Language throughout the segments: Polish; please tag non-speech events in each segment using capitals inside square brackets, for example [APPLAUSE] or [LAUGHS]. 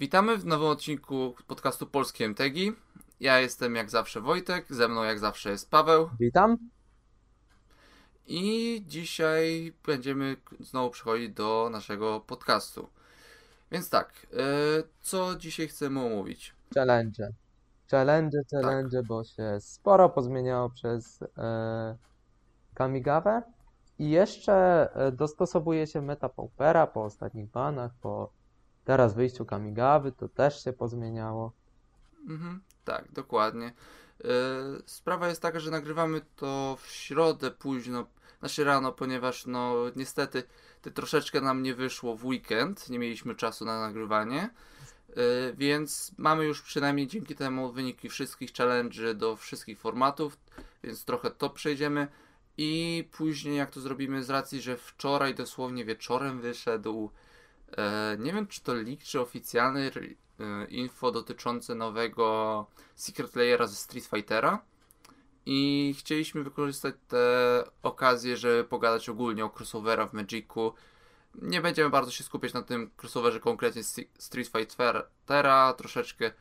Witamy w nowym odcinku podcastu Polskie MTG. Ja jestem jak zawsze Wojtek, ze mną jak zawsze jest Paweł. Witam. I dzisiaj będziemy znowu przechodzić do naszego podcastu. Więc tak, e, co dzisiaj chcemy omówić? Challenge. Challenge, challenge, Tak. bo się sporo pozmieniało przez e, Kamigawę. I jeszcze e, dostosowuje się meta Paupera po ostatnich banach, po teraz wyjściu Kamigawy, to też się pozmieniało. Mhm, tak, dokładnie. E, Sprawa jest taka, że nagrywamy to w środę późno, znaczy rano, ponieważ no niestety ty troszeczkę nam nie wyszło w weekend, nie mieliśmy czasu na nagrywanie, E, więc mamy już przynajmniej dzięki temu wyniki wszystkich challenge'y do wszystkich formatów, więc trochę to przejdziemy i później jak to zrobimy z racji, że wczoraj dosłownie wieczorem wyszedł nie wiem czy to leak, czy oficjalny e, info dotyczące nowego Secret Layera ze Street Fightera i chcieliśmy wykorzystać tę okazję, żeby pogadać ogólnie o crossoverach w Magicu. Nie będziemy bardzo się skupiać na tym crossoverze konkretnie Street Fightera, troszeczkę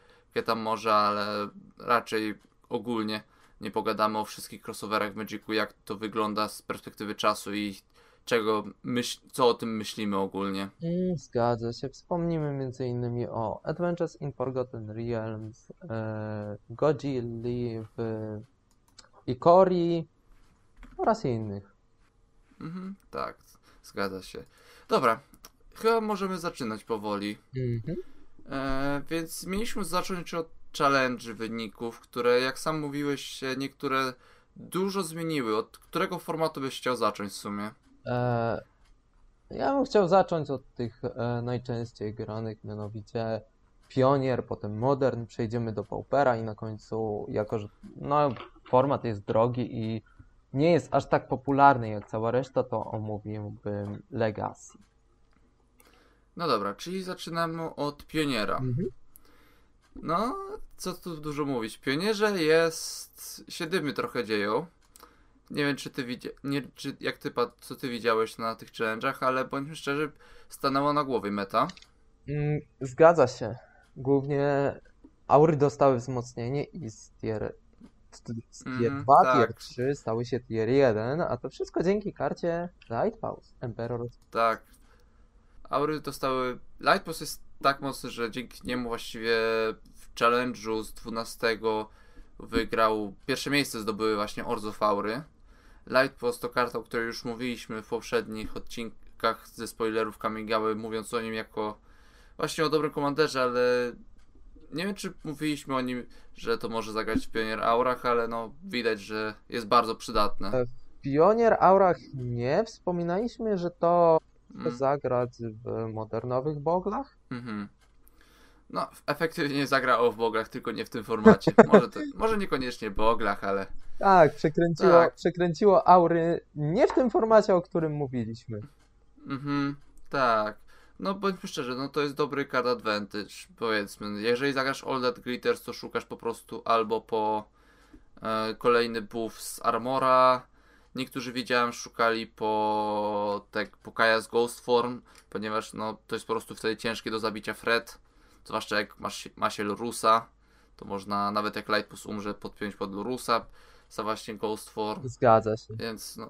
tam może, ale raczej ogólnie nie pogadamy o wszystkich crossoverach w Magicu, jak to wygląda z perspektywy czasu i czego myśl, co o tym myślimy ogólnie. Mm, zgadza się. Wspomnimy m.in. o Adventures in Forgotten Realms, e, Godzilli w Ikori oraz innych. Mhm, tak, zgadza się. Dobra, chyba możemy zaczynać powoli. Mhm. E, więc mieliśmy zacząć od challenge wyników, które jak sam mówiłeś się niektóre dużo zmieniły. Od którego formatu byś chciał zacząć w sumie? E, ja bym chciał zacząć od tych e, najczęściej granych, mianowicie Pionier, potem Modern, przejdziemy do Paupera i na końcu, jako że no, format jest drogi i nie jest aż tak popularny jak cała reszta, to omówiłbym Legacy. No dobra, czyli zaczynamy od pioniera. No, co tu dużo mówić. Pionierze jest. się dymy trochę dzieją. Nie wiem, czy ty widzia... nie, czy jak ty, co ty widziałeś na tych challenge'ach, ale bądźmy szczerzy, stanęło na głowie meta. Mm, Zgadza się. Głównie aury dostały wzmocnienie i z tier, z tier Mhm, 2, tier tak. 3 stały się tier 1, a to wszystko dzięki karcie Lighthouse, Emperor. Tak. Aury dostały. Lightpost jest tak mocny, że dzięki niemu właściwie w challenge'u z 12 wygrał. Pierwsze miejsce zdobyły właśnie Orzów Aury. Lightpost to karta, o której już mówiliśmy w poprzednich odcinkach ze spoilerów Kamigały, mówiąc o nim jako właśnie o dobrym komanderze, ale nie wiem, czy mówiliśmy o nim, że to może zagrać w Pionier Aurach, ale no widać, że jest bardzo przydatne. Pionier Aurach nie wspominaliśmy, że to Mm. zagrać w modernowych boglach? Mhm. No, efektywnie zagrał w boglach, tylko nie w tym formacie. Może, to, [LAUGHS] może niekoniecznie boglach, ale Tak, przekręciło, Tak. przekręciło aury nie w tym formacie, o którym mówiliśmy. mhm, tak. No bądźmy szczerzy, no to jest dobry card advantage, powiedzmy. Jeżeli zagrasz All That Glitters, to szukasz po prostu albo po e, kolejny buff z Armora. Niektórzy widziałem szukali po tak, po Kaja's Ghost Form, ponieważ no to jest po prostu wtedy ciężkie do zabicia Fred. Zwłaszcza jak masz, ma się Lorusa, to można nawet jak Lightpost umrze podpiąć pod Lorusa za właśnie Ghost Form. Zgadza się. Więc no.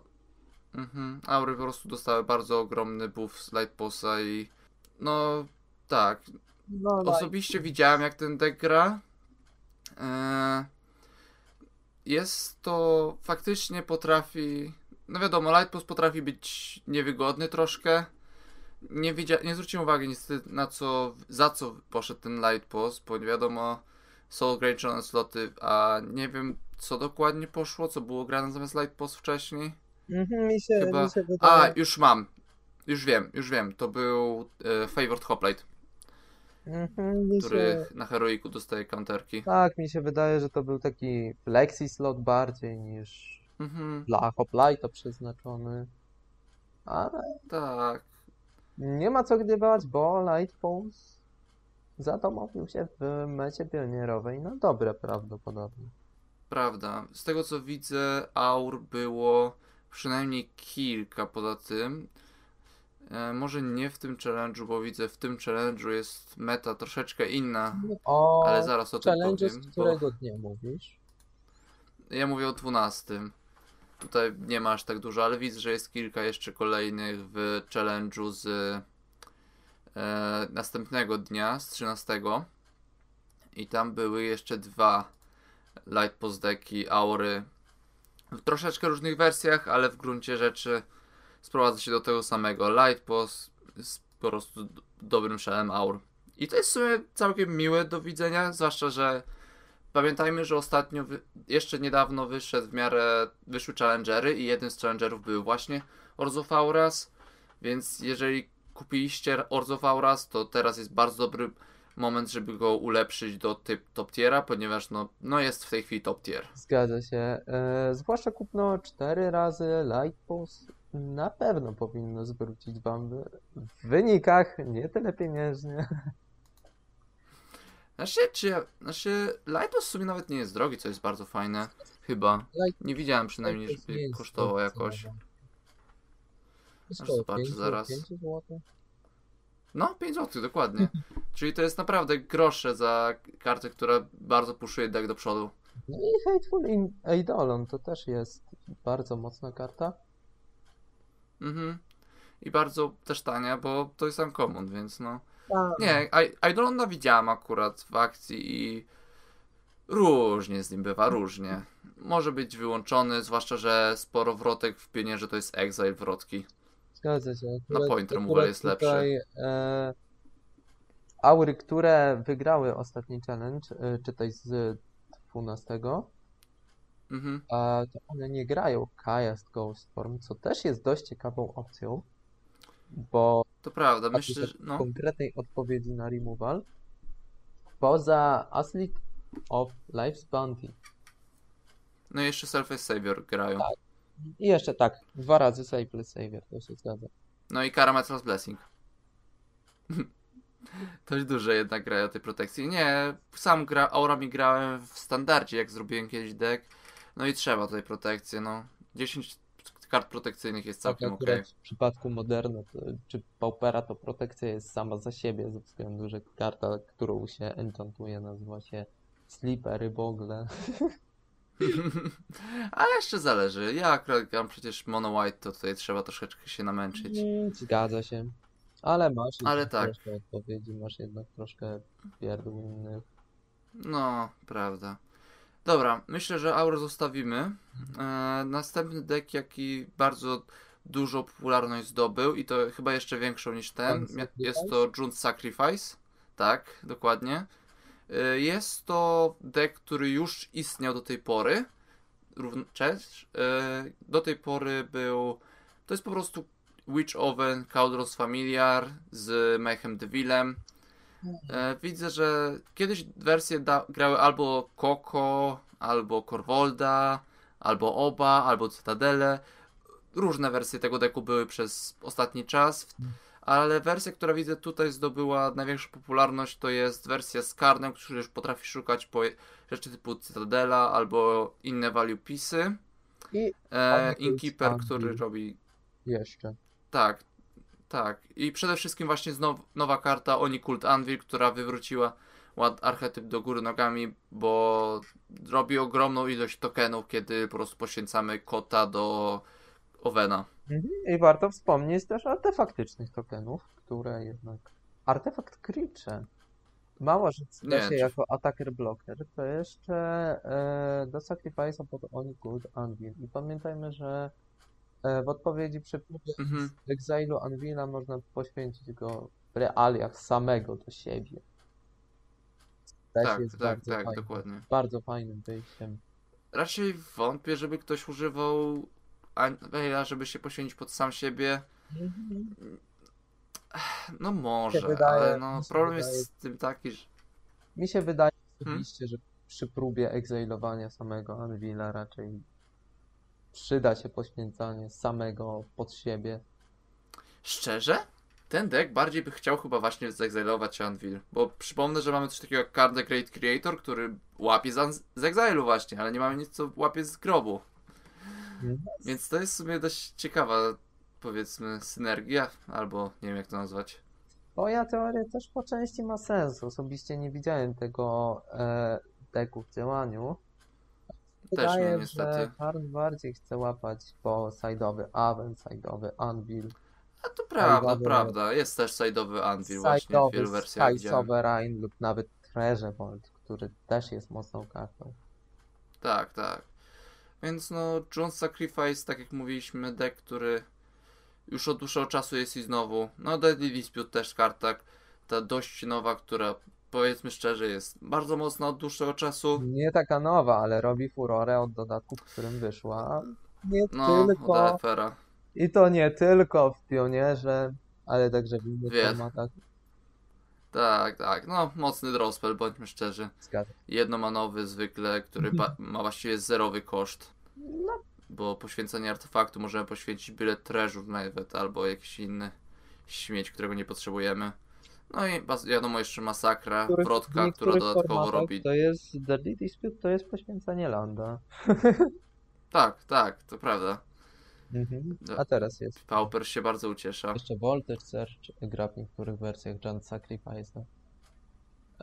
Mhm. Aury po prostu dostały bardzo ogromny buff z Lightposta i no tak. No, Osobiście widziałem jak ten deck gra. Eee, jest to faktycznie potrafi. No wiadomo, Lightpost potrafi być niewygodny troszkę. Nie, widzia... nie zwróciłem uwagi niestety na co, za co poszedł ten Lightpost, bo wiadomo Soul Grade sloty, a nie wiem co dokładnie poszło, co było grane zamiast Lightpost wcześniej. Mhm, mi się, Chyba- mi się A, wydaje. już mam. Już wiem, już wiem. To był e, Favored Hoplite, Mhm, mi który się, na heroiku dostaje counterki. tak, mi się wydaje, że to był taki flexi slot bardziej niż Mhm, dla hoplite'a przeznaczony. Ale tak. nie ma co gdybać, bo Lightpulse zadomowił się w mecie pionierowej na dobre prawdopodobnie. Prawda. Z tego co widzę, aur było przynajmniej kilka poza tym. E, może nie w tym challenge'u, bo widzę w tym challenge'u jest meta troszeczkę inna, O ale zaraz o tym powiem. z Bo którego dnia mówisz? ja mówię o 12. Tutaj nie ma aż tak dużo, ale widzę, że jest kilka jeszcze kolejnych w challenge'u z e, następnego dnia, z 13. I tam były jeszcze dwa Light Post deki, aury w troszeczkę różnych wersjach, ale w gruncie rzeczy sprowadza się do tego samego. Light Post jest po prostu dobrym szelem aur. I to jest w sumie całkiem miłe do widzenia, zwłaszcza, że pamiętajmy, że ostatnio, jeszcze niedawno wyszedł w miarę, wyszły challengery i jednym z challengerów był właśnie Orz of Auras, więc jeżeli kupiliście Orz of Auras, to teraz jest bardzo dobry moment, żeby go ulepszyć do typ top tiera, ponieważ no, no jest w tej chwili top tier. Zgadza się. E, zwłaszcza kupno 4 razy Light Post na pewno powinno zwrócić wam w wynikach nie tyle pieniężnie. Znaczy, czy ja, znaczy, Lighthouse w sumie nawet nie jest drogi, co jest bardzo fajne. Chyba. Light- Nie widziałem przynajmniej, Light żeby jest kosztował droga jakoś. Aż zobaczę zaraz. No, 5 zł, dokładnie. [LAUGHS] Czyli to jest naprawdę grosze za kartę, która bardzo puszuje deck do przodu. No i Hateful Eidolon to też jest bardzo mocna karta. Mhm. I bardzo też tania, bo to jest uncommon, więc no. Tak. Nie, Eidolona widziałem akurat w akcji i różnie z nim bywa, różnie. Może być wyłączony, zwłaszcza, że sporo wrotek w pionierze to jest exile wrotki. Zgadza się. Na Akurat- point removal akurat jest lepszy. tutaj, E, aury, które wygrały ostatni challenge, e, czytaj z 12, Mhm. a to one nie grają Kajast Ghost Form, co też jest dość ciekawą opcją, bo To prawda, myślę, że no. konkretnej odpowiedzi na removal poza Aslit of Life's Bounty. No i jeszcze Self Savior grają. I jeszcze tak, dwa razy Sable Savior, to się zgadza. No i Kara Metal's Blessing. [LAUGHS] Dość duże jednak grają tej protekcji. Nie, sam gra, aurami grałem w standardzie, jak zrobiłem kiedyś deck. No i trzeba tej protekcji, no. 10 kart protekcyjnych jest Tak całkiem akurat okej. w przypadku Moderna to, czy Paupera to protekcja jest sama za siebie ze względu, że karta, którą się enchantuje nazywa się Slippery Bogle. [LAUGHS] [LAUGHS] Ale jeszcze zależy. Ja akurat gram przecież Mono White, to tutaj trzeba troszeczkę się namęczyć. Zgadza się. Ale masz Ale tak. troszkę odpowiedzi, masz jednak troszkę pierdół innych. No, prawda. Dobra, myślę, że Auro zostawimy. E, następny deck, jaki bardzo dużo popularność zdobył i to chyba jeszcze większą niż ten, jest to June's Sacrifice. Tak, dokładnie. E, jest to deck, który już istniał do tej pory. Równo, cześć. E, do tej pory był. To jest po prostu Witch Oven, Cauldros Familiar z Mayhem Devilem. E, widzę, że kiedyś wersje da- grały albo Koko, albo Korvolda, albo Oba, albo Cytadele. Różne wersje tego deku były przez ostatni czas, ale wersja, która widzę tutaj zdobyła największą popularność, to jest wersja z Karnem, który już potrafi szukać po rzeczy typu Cytadela albo inne value piece. I E, Anvil. który robi jeszcze. tak, tak. I przede wszystkim właśnie znow, nowa karta Oni Kult Anvil, która wywróciła ład archetyp do góry nogami, bo robi ogromną ilość tokenów, kiedy po prostu poświęcamy kota do Owena. Mhm. I warto wspomnieć też artefaktycznych tokenów, które jednak... Artefakt Creature. Mała rzecz Nie, da się jako attacker blocker, to jeszcze e, do Sacrifice'a pod Oni Good Anvil. I pamiętajmy, że e, w odpowiedzi przy próbie Mhm. Exile'u Anvila można poświęcić go w realiach samego do siebie. Też Tak, jest tak, bardzo tak, fajnym, dokładnie. bardzo fajnym wyjściem. Raczej wątpię, żeby ktoś używał Anvila, żeby się poświęcić pod sam siebie. No może, wydaje- ale no problem wydaje- jest z tym taki, że Mi się wydaje Hmm? osobiście, że przy próbie exilowania samego Anvila raczej przyda się poświęcanie samego pod siebie. Szczerze? Ten deck bardziej by chciał chyba właśnie zexilować Anvil, bo przypomnę, że mamy coś takiego jak Card Great Creator, który łapie z, z exilu właśnie, ale nie mamy nic co łapie z grobu. Więc to jest w sumie dość ciekawa powiedzmy synergia, albo nie wiem jak to nazwać. Twoja teoria też po części ma sens. Osobiście nie widziałem tego e, deku w działaniu. Też nie, Wydaje, niestety. że Karl bardziej chce łapać po side'owy Aven, side'owy Anvil, A to prawda, Side'owy- prawda. Jest też side'owy Anvil właśnie w wielu wersjach Sky. Sovereign lub nawet Treasurevolt, który też jest mocną kartą. Tak, tak. Więc no, John Sacrifice, tak jak mówiliśmy, deck, który już od dłuższego czasu jest i znowu. No, Deadly Dispute też karta, ta dość nowa, która powiedzmy szczerze jest bardzo mocna od dłuższego czasu. Nie taka nowa, ale robi furorę od dodatku, w którym wyszła. Nie No, tylko. I to nie tylko w Pionierze, ale także w innych Wiem. formatach. Tak, tak. No, mocny drawspell, bądźmy szczerzy. Zgadzam. Jednomanowy zwykle, który ba- ma właściwie zerowy koszt. No, Bo poświęcenie artefaktu możemy poświęcić byle treasure nawet, albo jakiś inny śmieć, którego nie potrzebujemy. No i wiadomo jeszcze masakra, w wrotka, która dodatkowo robi. To jest Deadly Dispute, to jest poświęcenie landa. Tak, tak, to prawda. Mhm. No. A teraz jest. Pauper się bardzo uciesza. Jeszcze Voltage Search gra w niektórych wersjach Giant Sacrifice.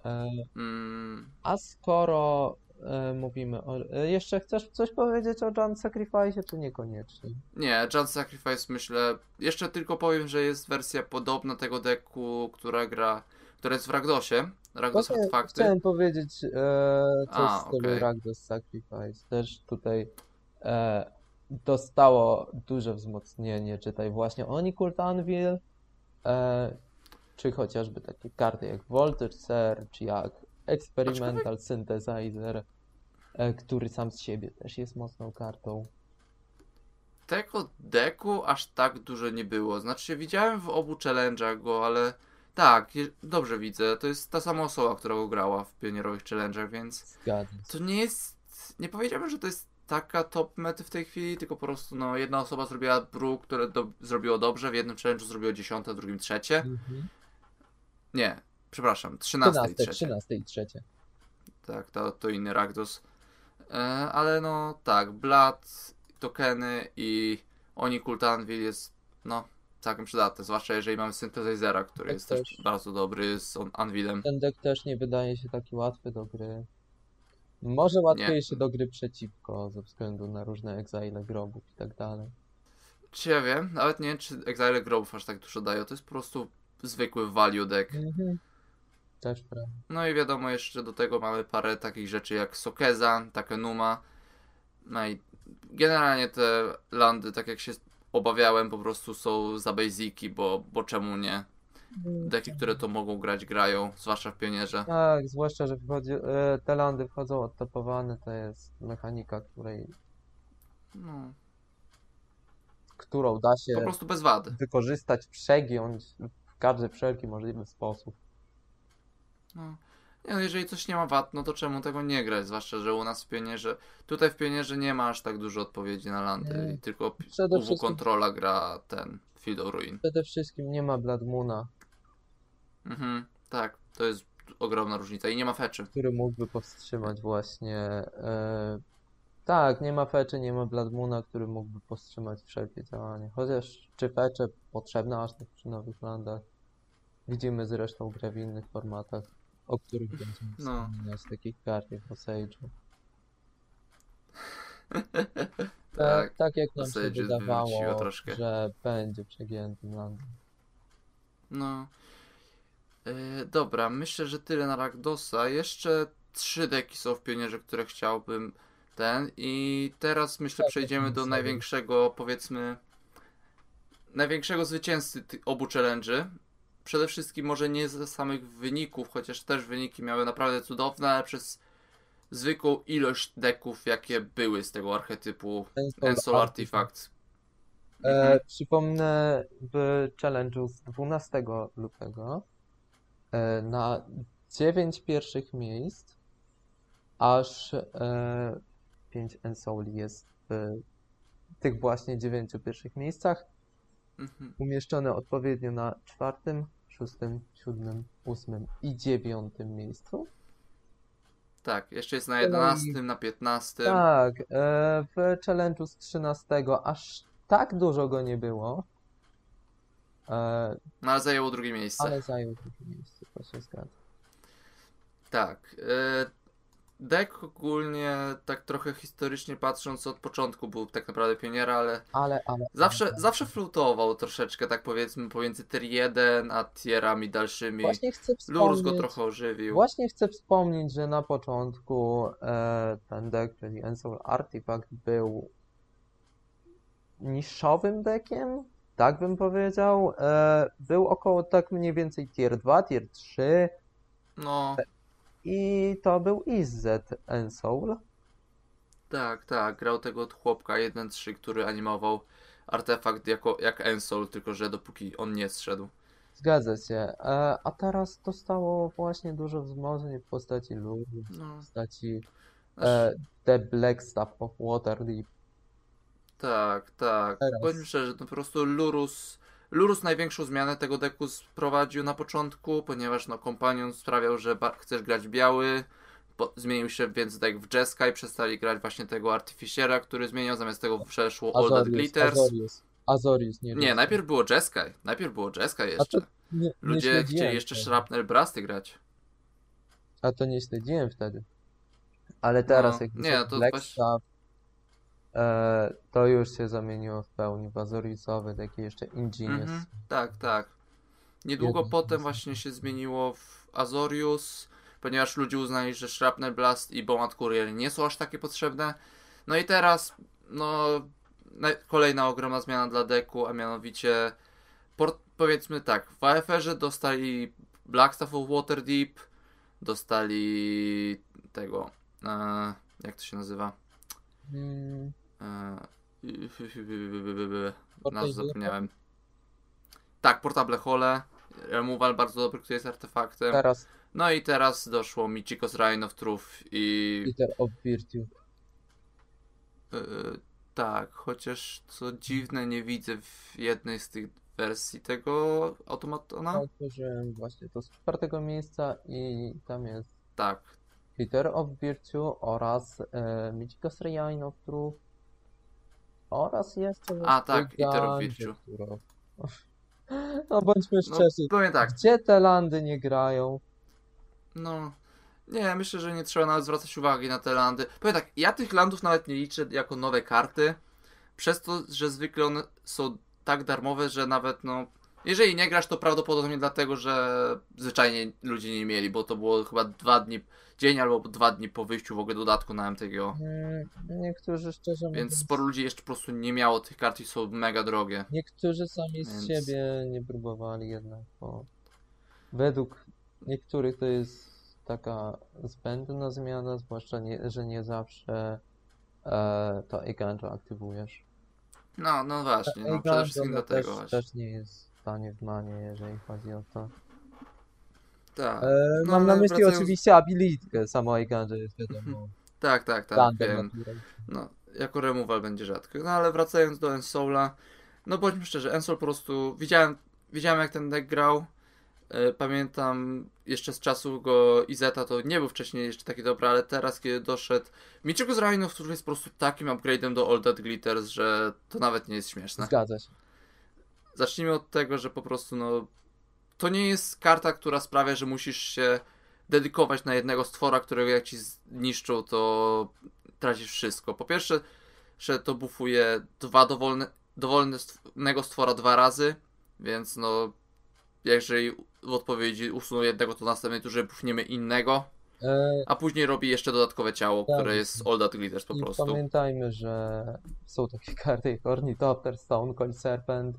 E, Mm, a skoro e, mówimy o... E, jeszcze chcesz coś powiedzieć o Giant Sacrifice, czy niekoniecznie? nie, Jump Sacrifice myślę. Jeszcze tylko powiem, że jest wersja podobna tego deku, która gra. która jest w Ragdosie. Ragdos Właśnie artefakty. Chciałem powiedzieć e, coś A, w stylu okej. Ragdos Sacrifice. Też tutaj e, dostało duże wzmocnienie, czytaj właśnie Onikult Anvil, e, czy chociażby takie karty jak Voltage Search, jak Experimental Synthesizer, e, który sam z siebie też jest mocną kartą. Tego deku aż tak dużo nie było. Znaczy, widziałem w obu challenge'ach go, ale tak, dobrze widzę. To jest ta sama osoba, która go grała w pionierowych challenge'ach, więc Zgadzam się. to nie jest. Nie powiedziałbym, że to jest taka top mety w tej chwili, tylko po prostu no, jedna osoba zrobiła brew, które do, zrobiło dobrze, w jednym challenge'u zrobiło dziesiąte, w drugim trzecie. Mhm. Nie, przepraszam, trzynaste i 13, trzecie. 13 i 3. Tak, to, to inny Ragdos. E, ale no tak, Blood, tokeny i oni Anvil jest no całkiem przydatne, zwłaszcza jeżeli mamy Synthesizera, który Tak jest też też. bardzo dobry z Anvilem. Ten deck też nie wydaje się taki łatwy do gry. Może łatwiejszy do gry przeciwko, ze względu na różne exile grobów i tak dalej. Czy ja wiem, nawet nie wiem, czy Exile Grobów aż tak dużo dają, to jest po prostu zwykły value deck. Mhm. Też prawda. No i wiadomo, jeszcze do tego mamy parę takich rzeczy jak Sokeza, Takenuma. No i generalnie te landy, tak jak się obawiałem, po prostu są za basiki, bo, bo czemu nie? Deki, które to mogą grać, grają, zwłaszcza w pionierze. Tak, zwłaszcza, że wchodzi, e, te landy wchodzą odtopowane, to jest mechanika, której, No, którą da po się prostu bez wady. wykorzystać, przegiąć w każdy wszelki możliwy sposób. No. Nie, no jeżeli coś nie ma wad, no to czemu tego nie grać? Zwłaszcza, że u nas w pionierze, tutaj w pionierze nie ma aż tak dużo odpowiedzi na landy, Nie. i tylko pi- Przede UW wszystkim- Controla gra ten Field of Ruin. Przede wszystkim nie ma Blood Moona, Mhm, tak, to jest ogromna różnica i nie ma feczy. który mógłby powstrzymać właśnie. E, tak, nie ma feczy, nie ma Blood Moona, który mógłby powstrzymać wszelkie działania. Chociaż czy fecze potrzebne aż tak przy nowych landach? Widzimy zresztą grę w innych formatach, o których będziemy No. wspominać, takich kart jak w Osage'u. [LAUGHS] tak, Tak, tak jak nam się wydawało, że będzie przegiętym landem. no. E, dobra, myślę, że tyle na Rakdosa. Jeszcze trzy deki są w pionierze, które chciałbym ten i teraz myślę Tak, przejdziemy tak, do sobie. największego, powiedzmy, największego zwycięzcy obu challenge'y. Przede wszystkim może nie ze samych wyników, chociaż też wyniki miały naprawdę cudowne, ale przez zwykłą ilość deków, jakie były z tego archetypu Ensol Artifact. Mhm. E, przypomnę, w challenge'u z 12 lutego na 9 pierwszych miejsc aż e, 5 Ensoli jest w tych właśnie 9 pierwszych miejscach, Mhm. umieszczone odpowiednio na czwartym, szóstym, siódmym, ósmym i dziewiątym miejscu. Tak, jeszcze jest na No i- 11, na 15. Tak, e, w challenge'u z 13 aż tak dużo go nie było. E, No ale zajęło drugie miejsce. ale zajął drugie miejsce, to się zgadza. Tak. e, Deck ogólnie, tak trochę historycznie patrząc, od początku był tak naprawdę pioniera, ale Ale, ale... zawsze, ale- zawsze flutował troszeczkę, tak powiedzmy, pomiędzy tier 1 a tierami dalszymi. Właśnie chcę Lurus go wspomnieć- trochę ożywił. Właśnie chcę wspomnieć, że na początku e, ten deck, czyli Ensoul Artifact, był niszowym deckiem, tak bym powiedział. E, był około tak mniej więcej tier 2, tier 3 No, i to był Izzet Ensoul. tak, tak. Grał tego chłopka 1-3, który animował artefakt jako, jak Ensol, tylko że dopóki on nie zszedł. Zgadza się. E, a teraz dostało właśnie dużo wzmocnień w postaci No, w postaci znaczy, e, The Black Staff of Waterdeep. Tak, tak. teraz. Bądźmy szczerzy, no po prostu Lurus. Lurus największą zmianę tego deku sprowadził na początku, ponieważ no kompanion sprawiał, że chcesz grać biały. Po, zmienił się więc deck w Jeskai, przestali grać właśnie tego Artificiera, który zmieniał, zamiast tego przeszło All That Azorius, Glitters. Azorius, Azorius, nie Nie, najpierw było Jeskai, najpierw było Jeskai jeszcze. to nie, nie Ludzie chcieli jeszcze. Shrapnel Brasty grać. A to nie śledziłem wtedy. Ale teraz No, jak nie, to Black właśnie- Staff, e, to już się zamieniło w pełni w Azoriusowy, taki jeszcze Ingenious. Mhm, tak, tak. Niedługo Jeden potem właśnie się zmieniło w Azorius, ponieważ ludzie uznali, że Shrapnel Blast i Bomat Courier nie są aż takie potrzebne. No i teraz, no, kolejna ogromna zmiana dla deku, a mianowicie, port, powiedzmy tak, w AFR-ze dostali Blackstaff of Waterdeep, dostali tego, e, jak to się nazywa? Mm, E, Nazwę zapomniałem. Tak, Portable Hole. Removal bardzo dobry, który jest artefaktem. teraz No i teraz doszło Michiko's Reign of Truth i... Peter of Virtue. Yy, tak, chociaż co dziwne nie widzę w jednej z tych wersji tego automatona. Otworzyłem właśnie to z czwartego miejsca i tam jest Tak, Peter of Virtue oraz e, Michiko's Reign of Truth oraz jeszcze A, tak, Virtue. Virtue. [LAUGHS] No bądźmy no szczerzy, powiem tak, gdzie te landy nie grają? no... Nie, myślę, że nie trzeba nawet zwracać uwagi na te landy. Powiem tak, ja tych landów nawet nie liczę jako nowe karty, przez to, że zwykle one są tak darmowe, że nawet no... Jeżeli nie grasz, to prawdopodobnie dlatego, że zwyczajnie ludzie nie mieli, bo to było chyba dwa dni, dzień albo dwa dni po wyjściu w ogóle dodatku na MTGO. Mm, Niektórzy szczerze Więc mówiąc, sporo ludzi jeszcze po prostu nie miało tych kart i są mega drogie. niektórzy sami z Więc- siebie nie próbowali jednak, bo według niektórych to jest taka zbędna zmiana, zwłaszcza nie, że nie zawsze e, to Eiganjo aktywujesz. No, no właśnie, no Eiganjo, przede wszystkim no, dlatego też, właśnie. też nie jest tanie w manie, jeżeli chodzi o to. Tak, E, No, mam na myśli wracając- oczywiście abilitkę, samo Eiganjo jest wiadomo, [LAUGHS] tak, tak, tak, wiem. No, jako removal będzie rzadko. No ale wracając do Ensoula, no bądźmy szczerzy, Ensoul po prostu, widziałem, widziałem jak ten deck grał, E, Pamiętam jeszcze z czasów go Izeta, to nie był wcześniej jeszcze taki dobry, ale teraz kiedy doszedł Michiko z Rhino, który jest po prostu takim upgrade'em do All That Glitters, że to nawet nie jest śmieszne. Zgadza się. Zacznijmy od tego, że po prostu no to nie jest karta, która sprawia, że musisz się dedykować na jednego stwora, którego jak ci zniszczą, to tracisz wszystko. Po pierwsze, że to bufuje dwa dowolne, dowolnego stwora dwa razy, więc no jeżeli w odpowiedzi usuną jednego, to następnej turze bufniemy innego, E, a później robi jeszcze dodatkowe ciało, Tak. które jest All That Glitters po I prostu. pamiętajmy, że są takie [LAUGHS] karty jak Ornithopter, Stone Cold Serpent.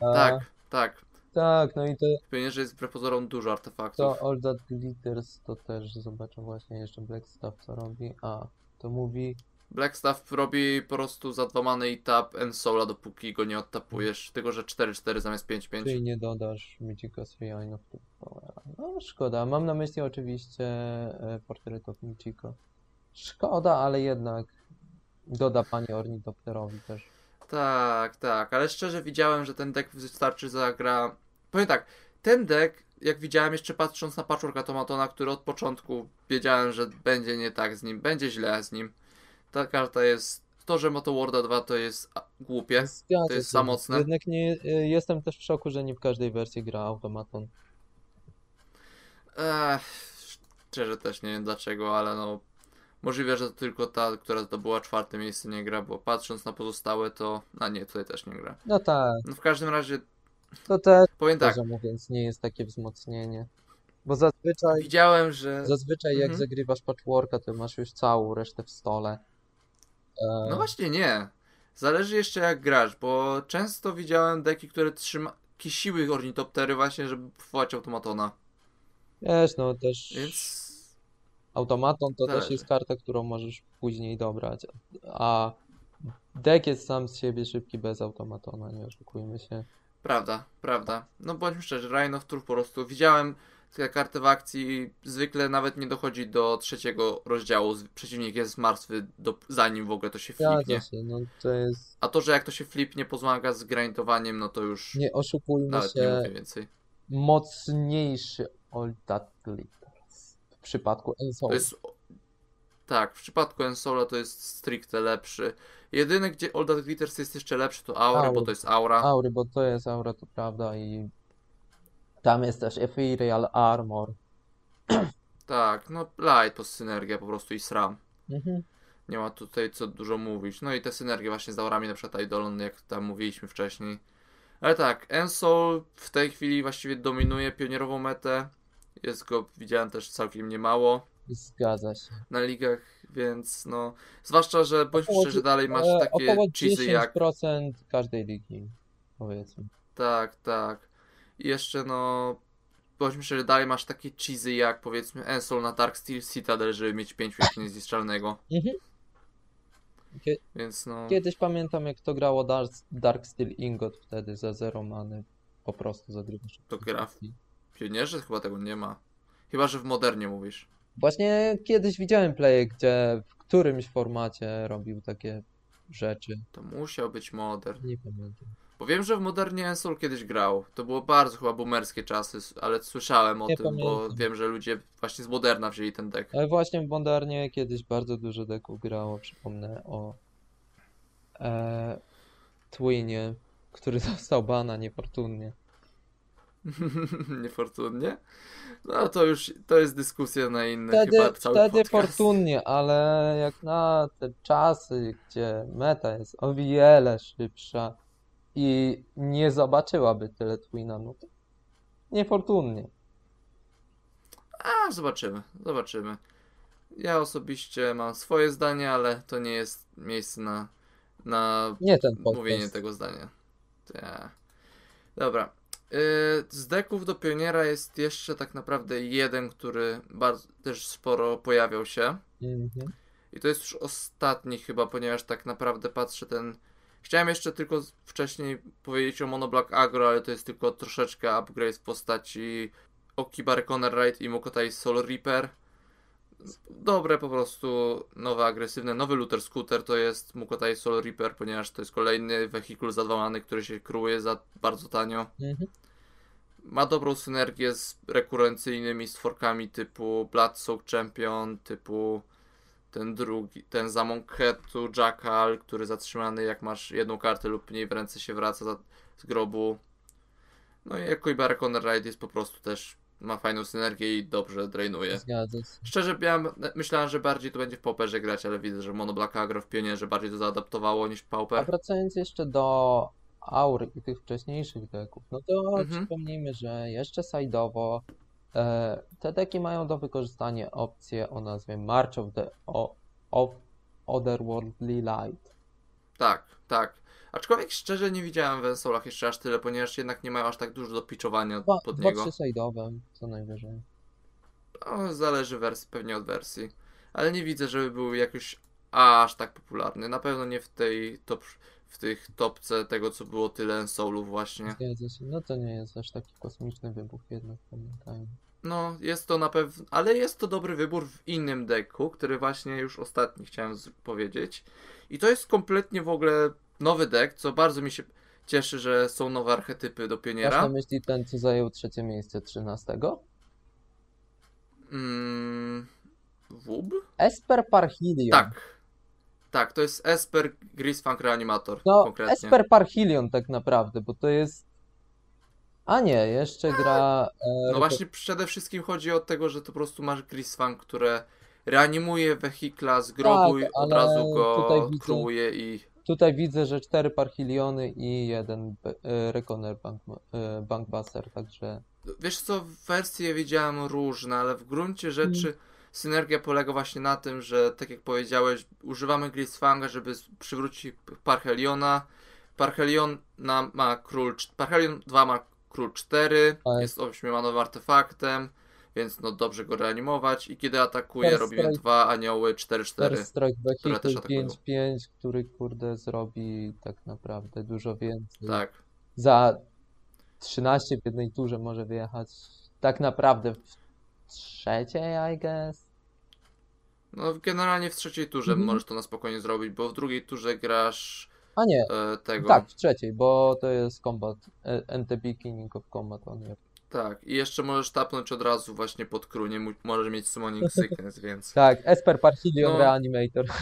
Tak, tak. Tak, no i to, Pionierzy jest wbrew pozorom dużo artefaktów. to All That Glitters to też zobaczę właśnie jeszcze Black Staff co robi. A, to mówi Blackstaff robi po prostu za dwa many i tap and soula, dopóki go nie odtapujesz. Tylko, że 4-4 zamiast 5-5. Czyli nie dodasz Sriainów tu powera. No szkoda, mam na myśli oczywiście e, portret of Michiko. Szkoda, ale jednak doda pani Ornitopterowi też. Tak, tak, ale szczerze widziałem, że ten deck wystarczy zagra. Powiem tak, ten deck, jak widziałem jeszcze patrząc na patchwork Automatona, który od początku wiedziałem, że będzie nie tak z nim, będzie źle z nim. Ta karta jest to, że Motoworlda 2 to jest głupie. Zgadza To jest się. za mocne. Jednak nie, y, jestem też w szoku, że nie w każdej wersji gra automaton. Ech, szczerze też nie wiem dlaczego, ale no możliwe, że to tylko ta, która zdobyła czwarte miejsce nie gra, bo patrząc na pozostałe to, a nie, tutaj też nie gra. No tak, No w każdym razie to też, powiem tak, mówiąc, nie jest takie wzmocnienie. Bo zazwyczaj, widziałem, że zazwyczaj jak Mhm. zagrywasz patchworka, to masz już całą resztę w stole. E, No właśnie nie. Zależy jeszcze jak grasz, bo często widziałem deki, które trzyma kisiły ornitoptery właśnie, żeby powołać automatona. Wiesz, no też Więc automaton to też Zależy. jest karta, którą możesz później dobrać. A deck jest sam z siebie szybki bez automatona, nie oszukujmy się. prawda, prawda. No bądźmy szczerzy, Rhino of Truth po prostu widziałem te karty w akcji zwykle nawet nie dochodzi do trzeciego rozdziału. Przeciwnik jest martwy do, zanim w ogóle to się flipnie. Się, no to jest, A to, że jak to się flipnie, pozmaga z grindowaniem, no to już nie oszukujmy nawet nie się, mówię więcej. mocniejszy Glitters w przypadku Ensoul. To jest. Tak, w przypadku Ensola to jest stricte lepszy. Jedyny, gdzie All That Glitters jest jeszcze lepszy, to Aura, bo Aura. to jest Aura. Aury, bo to jest aura, to prawda i tam jest też Ethereal Armor. Tak, no Light to synergia po prostu i SRAM. Mhm. Nie ma tutaj co dużo mówić. No i te synergie właśnie z aurami, na przykład Eidolon, jak tam mówiliśmy wcześniej. Ale tak, Ensol w tej chwili właściwie dominuje pionierową metę. Jest go, widziałem też całkiem niemało Zgadza się. na ligach, więc no. Zwłaszcza, że bądźmy Około szczerzy, dalej masz E, takie około cheesy jak 10% każdej ligi, powiedzmy. Tak, tak. I jeszcze no. Bądźmy szczerzy, dalej masz takie cheesy jak powiedzmy Ensol na Dark Steel Citadel, żeby mieć 5 pięknie niezniszczalnego. Mhm. Kie- Więc no. Kiedyś pamiętam, jak to grało Dark, Dark Steel Ingot wtedy za zero many. Po prostu zagrywasz. To gra w- Pionierze chyba tego nie ma. Chyba, że w modernie mówisz. Właśnie kiedyś widziałem playe, gdzie w którymś formacie robił takie rzeczy. To musiał być modern. Nie pamiętam. Bo wiem, że w modernie Ensol kiedyś grał. To było bardzo chyba boomerskie czasy, ale słyszałem o Nie tym, bo pamiętam. wiem, że ludzie właśnie z moderna wzięli ten deck. Ale właśnie w Modernie kiedyś bardzo dużo deków grało. Przypomnę o e, Twinie, który [LAUGHS] dostał bana niefortunnie. [LAUGHS] Niefortunnie. No to już to jest dyskusja na inny Wtedy, chyba cały wtedy podcast. fortunnie, ale jak na te czasy, gdzie meta jest o wiele szybsza i nie zobaczyłaby tyle Twina, no to niefortunnie. A, zobaczymy, zobaczymy. Ja osobiście mam swoje zdanie, ale to nie jest miejsce na, na Nie ten mówienie tego zdania. Dobra. Yy, z deków do pioniera jest jeszcze tak naprawdę jeden, który bardzo też sporo pojawiał się. Mhm. I to jest już ostatni chyba, ponieważ tak naprawdę patrzę ten. Chciałem jeszcze tylko wcześniej powiedzieć o Mono Black Agro, ale to jest tylko troszeczkę upgrade w postaci Okibar Conner Raid i Mokotai Soul Reaper. Dobre po prostu, nowe agresywne, nowy Luther Scooter to jest Mukotai Soul Reaper, ponieważ to jest kolejny wehikul zadwalany, który się kruje za bardzo tanio. Mhm. Ma dobrą synergię z rekurencyjnymi stworkami typu Blood Soak Champion, typu ten drugi, ten za Monketu Jackal, który zatrzymany jak masz jedną kartę lub mniej w ręce się wraca z grobu. No i jako Ibarra Conner Ride jest po prostu też, ma fajną synergię i dobrze drainuje. Zgadza się. Szczerze miałem, myślałem, że bardziej to będzie w Pauperze grać, ale widzę, że Mono Black Agro w Pionierze bardziej to zaadaptowało niż A Pauper. wracając jeszcze do aur i tych wcześniejszych deków, no to Mhm. przypomnijmy, że jeszcze side'owo e, te deki mają do wykorzystania opcję o nazwie March of the o, of Otherworldly Light. Tak, tak. Aczkolwiek szczerze nie widziałem w Ensolach jeszcze aż tyle, ponieważ jednak nie mają aż tak dużo do pitchowania Dwa, pod dwa niego. trzy side'owe, co najwyżej. No, zależy wers pewnie od wersji. Ale nie widzę, żeby był jakoś aż tak popularny. Na pewno nie w tej top, w tych topce tego, co było tyle Ensolów właśnie. Zgadza się. No to nie jest aż taki kosmiczny wybuch jednak, pamiętajmy. No, jest to na pewno, ale jest to dobry wybór w innym deku, który właśnie już ostatni chciałem powiedzieć. I to jest kompletnie w ogóle nowy deck, co bardzo mi się cieszy, że są nowe archetypy do Masz pioniera. na myśli ten, co zajął trzecie miejsce 13? Mm, Wub? Esper Parhelion. Tak. tak, to jest Esper Grisfunk Reanimator No, konkretnie. Esper Parhilion tak naprawdę, bo to jest... A nie, jeszcze gra... e, No właśnie przede wszystkim chodzi o tego, że to po prostu masz Grisfunk, które reanimuje wehikla z grobu i Tak, od ale razu tutaj go widzę- kruuje i Tutaj widzę, że cztery Parhiliony i jeden e, Reconer Bank, e, Bankbuster, także... Wiesz co, wersje widziałem różne, ale w gruncie rzeczy Mm. synergia polega właśnie na tym, że tak jak powiedziałeś, używamy Grisfanga, żeby przywrócić Parheliona. Parhelion na, ma król, Parhelion 2 ma król 4, Tak. jest ośmiomanowym artefaktem, więc no dobrze go reanimować i kiedy atakuje First robimy strike. dwa anioły 4-4. First Strike które też atakują. 5-5, który kurde zrobi tak naprawdę dużo więcej. Tak. Za 13 w jednej turze może wyjechać tak naprawdę w trzeciej, I guess. No generalnie w trzeciej turze Mhm. możesz to na spokojnie zrobić, bo w drugiej turze grasz A nie, e, tego. tak, w trzeciej, bo to jest combat, e, the beginning of combat on you. Tak, i jeszcze możesz tapnąć od razu właśnie pod król, nie mu- możesz mieć summoning sickness, [LAUGHS] więc... Tak, Esper Parhilion No. Reanimator. [LAUGHS]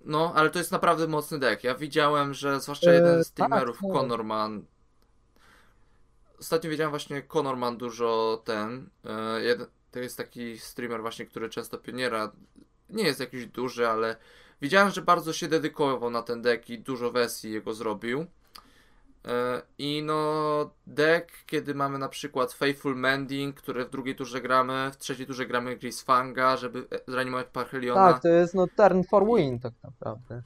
No, ale to jest naprawdę mocny deck. Ja widziałem, że zwłaszcza E, jeden z tak, streamerów, tak. Conorman... Ostatnio widziałem właśnie Conorman dużo ten... E, jeden, to jest taki streamer właśnie, który często pioniera... Nie jest jakiś duży, ale widziałem, że bardzo się dedykował na ten deck i dużo wersji jego zrobił. E, I no, deck, kiedy mamy na przykład Faithful Mending, które w drugiej turze gramy, w trzeciej turze gramy Grisfanga, żeby e, zreanimować Parheliona. Tak, to jest no turn for win tak naprawdę.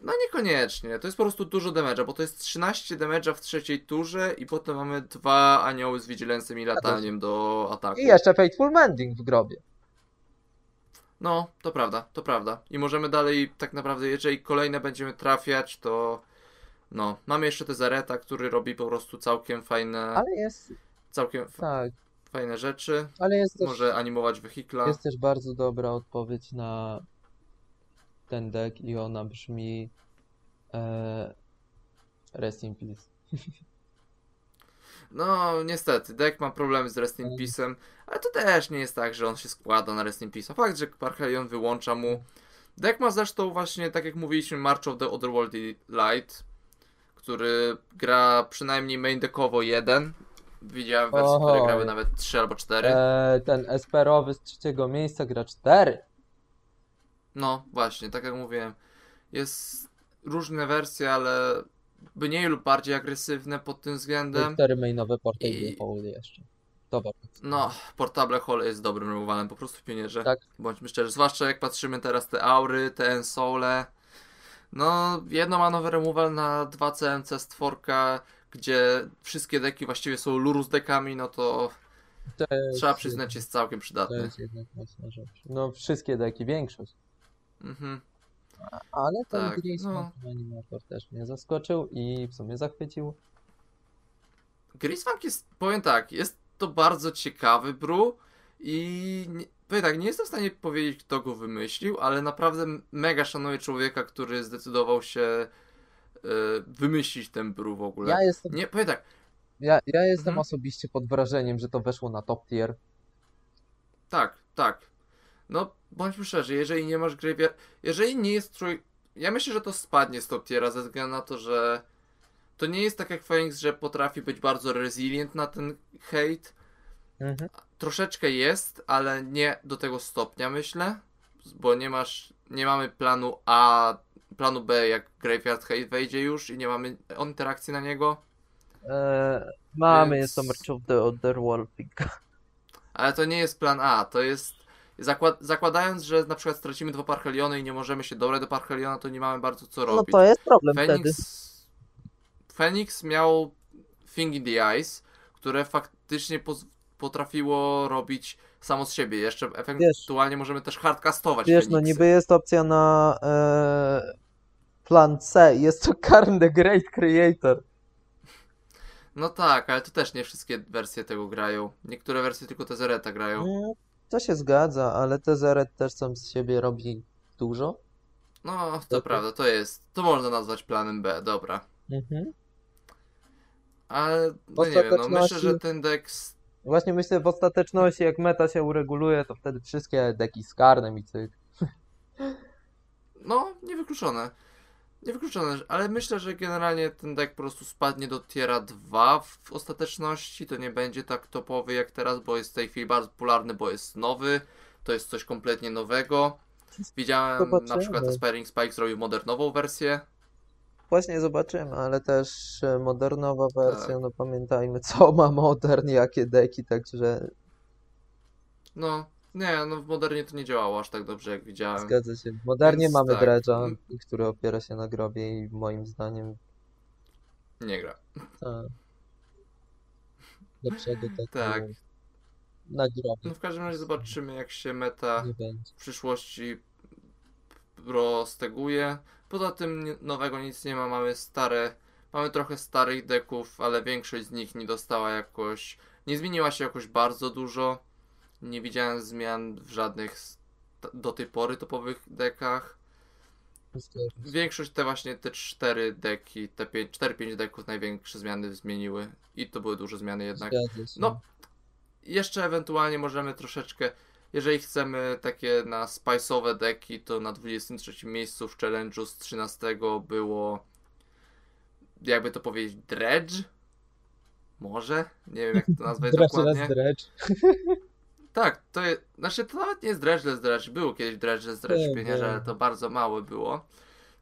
No niekoniecznie, to jest po prostu dużo damage'a, bo to jest 13 damage'a w trzeciej turze i potem mamy dwa anioły z Vigilancem i lataniem do ataku. I jeszcze Fateful Mending w grobie. No, to prawda, to prawda. I możemy dalej, tak naprawdę, jeżeli kolejne będziemy trafiać, to no, mamy jeszcze Tezareta, który robi po prostu całkiem fajne, Ale jest, całkiem tak, fajne rzeczy. ale jest też, Może animować wehikla. jest też bardzo dobra odpowiedź na ten deck i ona brzmi e, Rest in Peace. No, niestety, deck ma problemy z Rest in Mm. Peace'em, ale to też nie jest tak, że on się składa na Rest in Peace'a. Fakt, że Parhelion wyłącza mu. Deck ma zresztą właśnie, tak jak mówiliśmy, March of the Otherworldly Light, który gra przynajmniej main deckowo jeden. Widziałem wersje, które Oj. grały nawet 3 albo 4. E, ten Esperowy z trzeciego miejsca gra 4. No, właśnie, tak jak mówiłem. Jest różne wersje, ale mniej lub bardziej agresywne pod tym względem. 4 mainowe Portable I- jeszcze. Dobra. No, Portable Hole jest dobrym removalem, po prostu pionierze. Tak. Bądźmy szczerzy, zwłaszcza jak patrzymy teraz te aury, te ensole. No, jedno ma nowy removal na 2 CMC stworka, gdzie wszystkie deki właściwie są lurus dekami, no to To jest, trzeba przyznać jest całkiem To przydatny. jest jednak mocna rzecz. No wszystkie deki, większość. Mhm. Ale ten Tak, Grace no. Animator też mnie zaskoczył i w sumie zachwycił. Grisfunk jest, powiem tak, jest to bardzo ciekawy bru i powiem tak, nie jestem w stanie powiedzieć, kto go wymyślił, ale naprawdę mega szanuję człowieka, który zdecydował się y, wymyślić ten bru w ogóle. Ja jestem, Nie, powiem tak, ja, ja jestem Mhm. osobiście pod wrażeniem, że to weszło na top tier. tak, tak. No, bądźmy szczerzy, jeżeli nie masz graveyard, jeżeli nie jest trój... Ja myślę, że to spadnie z top tiera ze względu na to, że to nie jest tak jak Phoenix, że potrafi być bardzo resilient na ten hate. Mhm. Troszeczkę jest, ale nie do tego stopnia myślę, bo nie masz, nie mamy planu A, planu B jak Graveyard Hate wejdzie już i nie mamy interakcji na niego, Eee, mamy, Więc- jest to March of the Otherworld. [LAUGHS] ale to nie jest plan A, to jest zakład, zakładając, że na przykład stracimy dwa Parheliony i nie możemy się dobrać do Parheliona, to nie mamy bardzo co No robić. to jest problem wtedy. Phoenix, Phoenix miał Thing in the Eyes, które faktycznie poz- potrafiło robić samo z siebie. Jeszcze ewentualnie możemy też hardcastować Wiesz, no Phoenixy. niby jest opcja na e, plan C, jest to Karn the Great Creator. No tak, ale to też nie wszystkie wersje tego grają. Niektóre wersje tylko Tezereta grają. To się zgadza, ale Tezeret też sam z siebie robi dużo. No, to to- prawda, to jest. To można nazwać planem B, dobra. Mhm. Ale no nie wiem, no myślę, że ten deck. Właśnie myślę, w ostateczności, jak meta się ureguluje, to wtedy wszystkie deki z karnem i cyk. No, niewykluczone. Niewykluczone, ale myślę, że generalnie ten deck po prostu spadnie do tiera 2 w ostateczności. To nie będzie tak topowy jak teraz, bo jest w tej chwili bardzo popularny, bo jest nowy. To jest coś kompletnie nowego. Widziałem na przykład Aspiring Spike zrobił modernową wersję. Właśnie zobaczymy, ale też e, modernowa wersja, Tak. no pamiętajmy, co [LAUGHS] ma modern, jakie deki, także No, nie, no w modernie to nie działało aż tak dobrze jak widziałem. zgadza się. W modernie Więc mamy tak. Mm. który opiera się na grobie i moim zdaniem Nie gra. e, lepszego [LAUGHS] deku Tak. na grobie No w każdym razie zobaczymy jak się meta w przyszłości rozteguje. Poza tym nowego nic nie ma, mamy stare, mamy trochę starych deków, ale większość z nich nie dostała jakoś, nie zmieniła się jakoś bardzo dużo. Nie widziałem zmian w żadnych do tej pory topowych dekach. Większość te właśnie te cztery deki, te 4-5 deków największe zmiany zmieniły i to były duże zmiany jednak. No, jeszcze ewentualnie możemy troszeczkę, jeżeli chcemy takie na spice'owe deki, to na 23 miejscu w challenge'u z 13 było, jakby to powiedzieć, Dredge? Może? Nie wiem jak to nazwać dokładnie. Dredge. [LAUGHS] Tak, to jest, znaczy to nawet nie jest Dredgeless Dredge, było kiedyś Dredgeless Dredge w Pionierze, ale to bardzo mało było.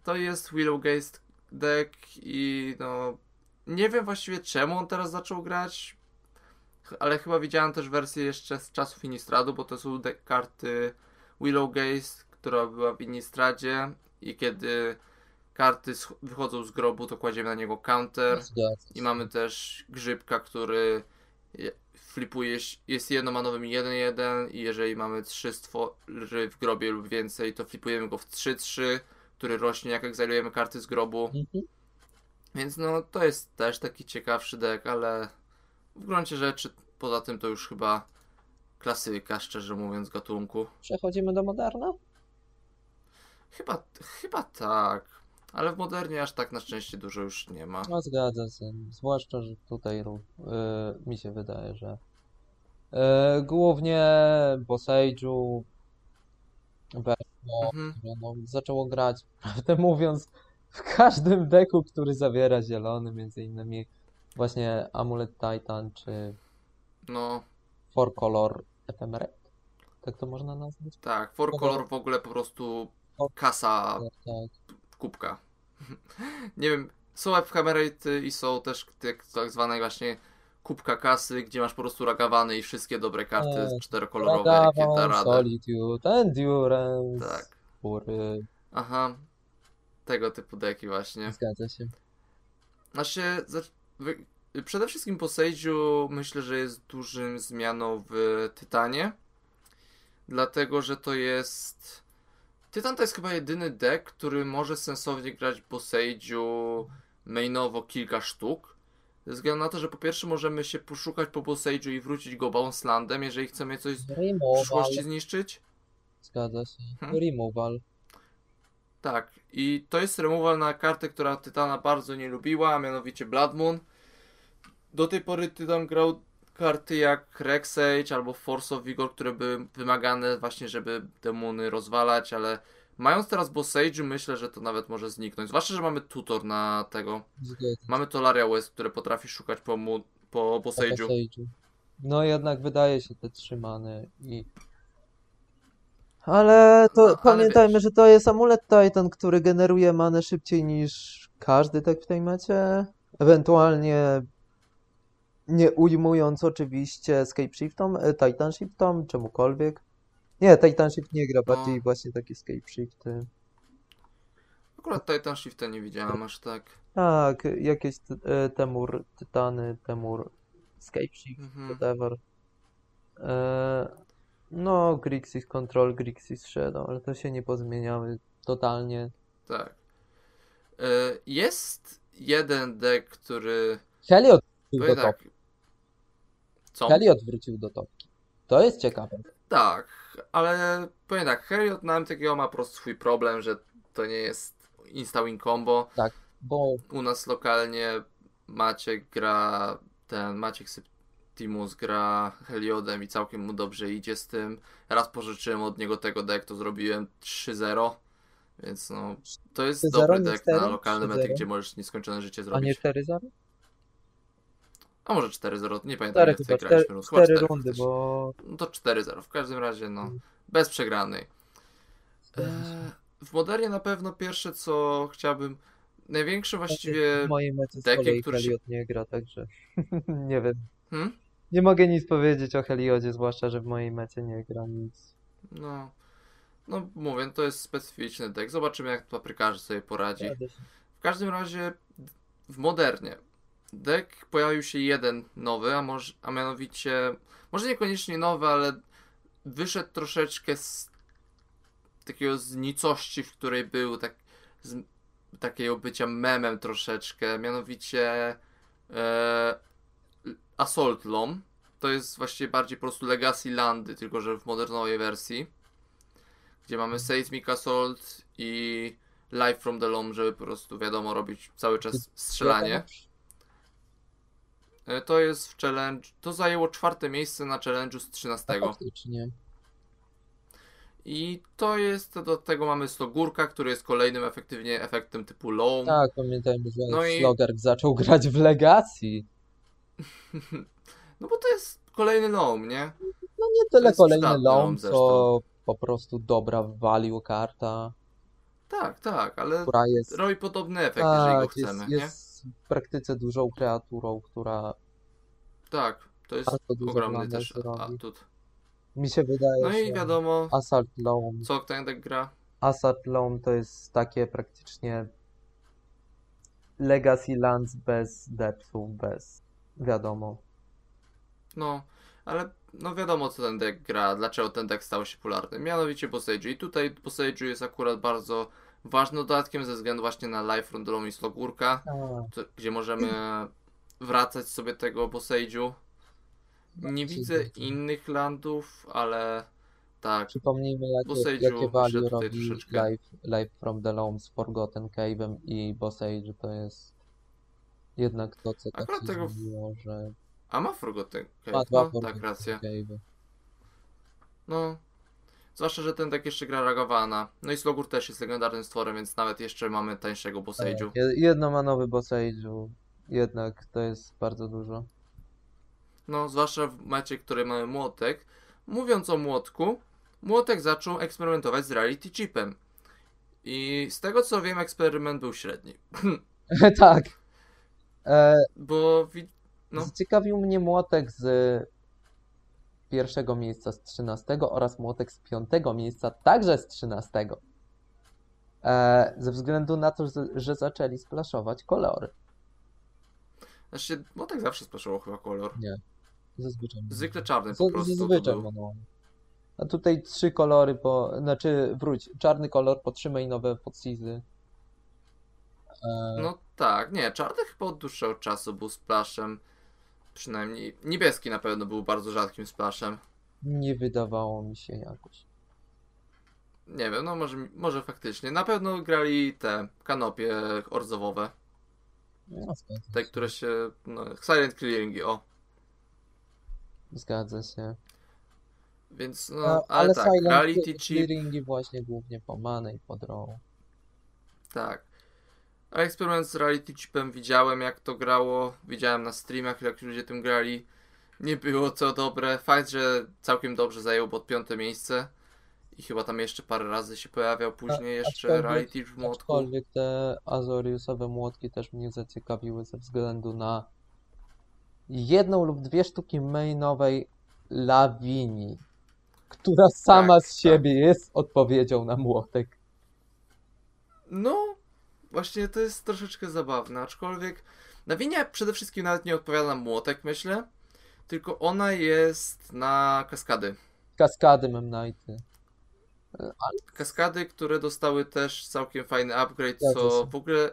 To jest Willowgeist deck i no, nie wiem właściwie czemu on teraz zaczął grać, ale chyba widziałem też wersję jeszcze z czasów Innistradu, bo to są karty Willowgeist, która była w Innistradzie i kiedy karty wychodzą z grobu, to kładziemy na niego counter. Zgadza I mamy też grzybka, który je- flipuje, jest jednomanowym 1-1 i jeżeli mamy trzy stwory w grobie lub więcej, to flipujemy go w 3-3, który rośnie jak egzalujemy karty z grobu. Mhm. Więc no to jest też taki ciekawszy deck, ale w gruncie rzeczy poza tym to już chyba klasyka, szczerze mówiąc, gatunku. Przechodzimy do Moderna? Chyba, chyba tak, ale w modernie aż tak na szczęście dużo już nie ma. No zgadza się, zwłaszcza, że tutaj ró- y, mi się wydaje, że y, głównie weszło, Mhm. no, zaczęło grać, [LAUGHS] prawdę mówiąc, w każdym deku, który zawiera zielony, między innymi właśnie Amulet Titan czy No Four Color Ephemerate, tak to można nazwać? tak, Four. Color w ogóle po prostu kasa Tak, tak. kubka. [LAUGHS] Nie wiem, są Ephemerate i są też te tak zwane właśnie kubka kasy, gdzie masz po prostu ragawany i wszystkie dobre karty Tak. czterokolorowe, jakie da. Solitude, Endurance, Tak. Fury, Aha. Tego typu deki właśnie. zgadza się. Znaczy, przede wszystkim po myślę, że jest dużym zmianą w Tytanie. Dlatego, że to jest... Tytan to jest chyba jedyny deck, który może sensownie grać po mainowo kilka sztuk. Ze względu na to, że po pierwsze możemy się poszukać po Bosage'u i wrócić go Bounce Landem, jeżeli chcemy coś w Removal, przyszłości zniszczyć. zgadza się. Hmm? Removal. Tak, i to jest removal na kartę, która Tytana bardzo nie lubiła, a mianowicie Blood Moon. Do tej pory Tytan grał karty jak Rexage albo Force of Vigor, które były wymagane właśnie, żeby demony rozwalać, ale mając teraz Bosage'u myślę, że to nawet może zniknąć. Zwłaszcza, że mamy tutor na tego. Mamy Tolaria West, które potrafi szukać po, mu, po. Bosage'u. No jednak wydaje się te trzymane i... Ale to No, ale pamiętajmy, wiesz. że to jest amulet Titan, który generuje manę szybciej niż każdy deck w tej mecie. Ewentualnie nie ujmując oczywiście Escape Shiftom, e, Titan Shiftom, czemukolwiek. Nie, Titan Shift nie gra, bardziej No. właśnie takie Escape Shifty. Akurat Titan Shifta nie widziałem aż tak. Tak, jakieś e, Temur Tytany, Temur Escape Shift, Mhm. whatever. E, no, Grixis Control, Grixis Shadow, ale to się nie pozmieniały totalnie. Tak. E, Jest jeden deck, który... Heliod do tak. Co? Heliod wrócił do topki. To jest ciekawe. Tak, ale powiem tak, Heliot na MTGO ma po prostu swój problem, że to nie jest insta-win combo. Bo U nas lokalnie Maciek gra, ten Maciek Septimus gra Heliodem i całkiem mu dobrze idzie z tym. Raz pożyczyłem od niego tego deck, to zrobiłem 3-0, Więc no, to jest 3-0, dobry deck na 4? lokalne mety, 3-0? gdzie możesz nieskończone życie A nie zrobić. 4-0? A może 4-0, nie pamiętam 4 jak tutaj chyba, graliśmy. 4, chyba 4 4 rundy, bo... No to 4-0, w każdym razie no, Mm. bez przegranej. Eee, w modernie na pewno pierwsze co chciałbym, największe właściwie... W mojej mecie z deki, kolei które się- Heliod nie gra, także [LAUGHS] nie wiem. Hmm? Nie mogę nic powiedzieć o Heliodzie, zwłaszcza, że w mojej mecie nie gra nic. No, no mówię, to jest specyficzny deck. Zobaczymy jak paprykarze sobie poradzi. W każdym razie w modernie deck pojawił się jeden nowy, a, może, a mianowicie, może niekoniecznie nowy, ale wyszedł troszeczkę z takiego z nicości, w której był, tak, z takiego bycia memem troszeczkę, mianowicie e, Assault Lom. To jest właściwie bardziej po prostu Legacy Landy, tylko że w modernowej wersji, gdzie mamy Seismic Assault i Live from the Loam, żeby po prostu wiadomo robić cały czas strzelanie. E, To jest w challenge. To zajęło czwarte miejsce na challenge'u z 13. Faktycznie. I to jest, do tego mamy Slogurka, który jest kolejnym efektywnie efektem typu low. Tak, pamiętajmy, że No i- zaczął grać w Legacy. [LAUGHS] No bo to jest kolejny low, nie? No nie tyle kolejny rom co po prostu dobra value karta, Tak, tak, ale która jest, robi podobny efekt, jeżeli go tak, chcemy, jest, nie? jest w praktyce dużą kreaturą, która Tak, to jest ogromny też atut. Mi się wydaje, No i wiadomo, Assault Loam, co ten deck gra. Assault Loam to jest takie praktycznie Legacy Lands bez depthów, bez wiadomo. No, ale no wiadomo co ten deck gra, dlaczego ten deck stał się popularny. Mianowicie Bossage. I tutaj Bossage jest akurat bardzo ważnym dodatkiem ze względu właśnie na Life Rondolom i Slogurka, to, gdzie możemy wracać sobie tego Bossage'u. Nie widzę innych landów, ale tak. Przypomnijmy, jakie, jakie value robi. Life, Life from the Loam z Forgotten Cave'em i Bossage to jest jednak to, co tak się tego zmieniło, że A ma Forgotten ma Cave, dwa no Forgotten tak, racja. Cave'y. No. Zwłaszcza, że ten deck jeszcze gra Ragawana. No i Slogur też jest legendarnym stworem, więc nawet jeszcze mamy tańszego Bossage'u. Tak, je- Jedno ma nowy Bossage'u, jednak to jest bardzo dużo. No, zwłaszcza w mecie, w której mamy młotek. Mówiąc o młotku, młotek zaczął eksperymentować z reality chipem. I z tego co wiem, eksperyment był średni. [LAUGHS] [LAUGHS] tak. E, Bo no. Zaciekawił mnie młotek z pierwszego miejsca z 13 oraz młotek z piątego miejsca także z 13. E, ze względu na to, że, zaczęli splaszować kolory. Znaczy, młotek zawsze splaszował chyba kolor. Zazwyczaj. Zwykle czarny Z- po prostu Zazwyczaj był. manualnie. A tutaj trzy kolory po, znaczy wróć, czarny kolor po trzy mainowe podsizy. E, No tak, nie, czarny chyba od dłuższego czasu był splashem. Przynajmniej niebieski na pewno był bardzo rzadkim splashem. nie wydawało mi się jakoś. Nie wiem, no może, może faktycznie. Na pewno grali te kanopie ordzowowe. No, Te, które się. No, silent clearingi, o. Zgadza się. Więc A, no, ale, ale tak, Silent reality chip, clearingi właśnie głównie po manę i po draw. tak. A eksperyment z reality chipem widziałem jak to grało, widziałem na streamach jak ludzie tym grali. Nie było to dobre. Fakt, że całkiem dobrze zajął pod piąte miejsce. I chyba tam jeszcze parę razy się pojawiał później jeszcze aczkolwiek- reality w młotku. Aczkolwiek te Azoriusowe młotki też mnie zaciekawiły ze względu na jedną lub dwie sztuki mainowej Lawini, która sama Tak, z siebie jest odpowiedzią na młotek. No, właśnie to jest troszeczkę zabawne, aczkolwiek Nawinia przede wszystkim nawet nie odpowiada na młotek, myślę, tylko ona jest na kaskady. Kaskady Memnite. Kaskady, które dostały też całkiem fajny upgrade, co w ogóle...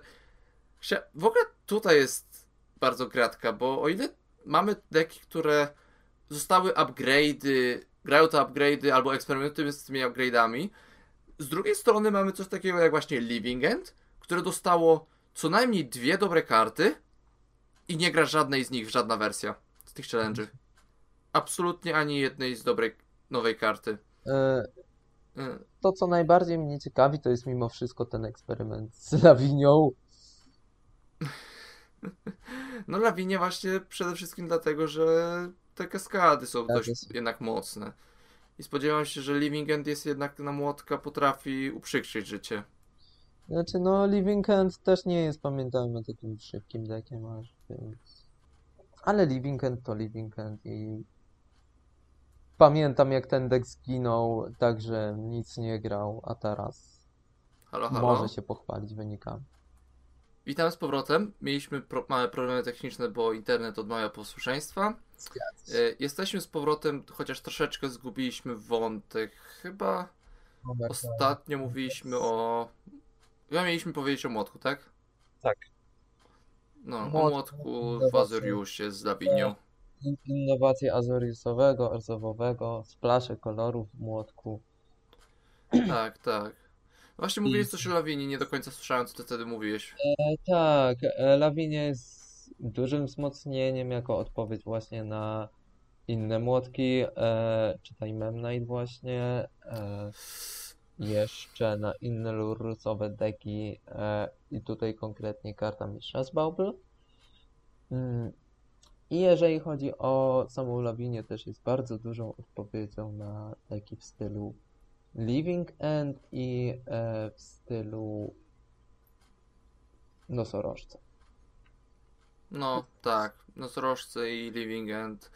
W ogóle tutaj jest bardzo gratka, bo o ile mamy deki, które zostały upgrade'y, grają te upgrade'y albo eksperymentują z tymi upgrade'ami, z drugiej strony mamy coś takiego jak właśnie Living End, które dostało co najmniej dwie dobre karty i nie gra żadnej z nich, żadna wersja z tych challenge'ów. Absolutnie ani jednej z dobrej nowej karty. E, Y, to, co najbardziej mnie ciekawi, to jest mimo wszystko ten eksperyment z lawinią. [LAUGHS] No lawinie właśnie przede wszystkim dlatego, że te kaskady są Tak dość jest. jednak mocne. I spodziewam się, że Living End jest jednak na młotka potrafi uprzykrzyć życie. Znaczy, no, Living End też nie jest, pamiętajmy, takim szybkim deckiem aż, więc... Ale Living End to Living End i... Pamiętam, jak ten deck zginął, także nic nie grał, a teraz Halo, halo. może się pochwalić wynikami. Witam z powrotem. Mieliśmy pro małe problemy techniczne, bo internet odmawia posłuszeństwa. Y, Jesteśmy z powrotem, chociaż troszeczkę zgubiliśmy wątek. Chyba ostatnio mówiliśmy o... Chyba mieliśmy powiedzieć o młotku, tak? Tak. No, o Młotku, młotku w. Azoriusie z Lawinią. In- Innowacje azoriusowego, arzowowego, splasze kolorów w młotku. Tak, tak. Właśnie mówiłeś coś o Lawinie, nie do końca słyszałem, co ty wtedy mówiłeś. E, tak, e, Lawinia jest dużym wzmocnieniem jako odpowiedź właśnie na inne młotki, e, czytaj Memnite właśnie, e, jeszcze na inne lurusowe deki e, i tutaj konkretnie karta Mistrza Bauble. Mm, I jeżeli chodzi o samą Lawinię, też jest bardzo dużą odpowiedzią na deki w stylu Living End i e, w stylu nosorożca. No, tak. Nosorożce i Living End.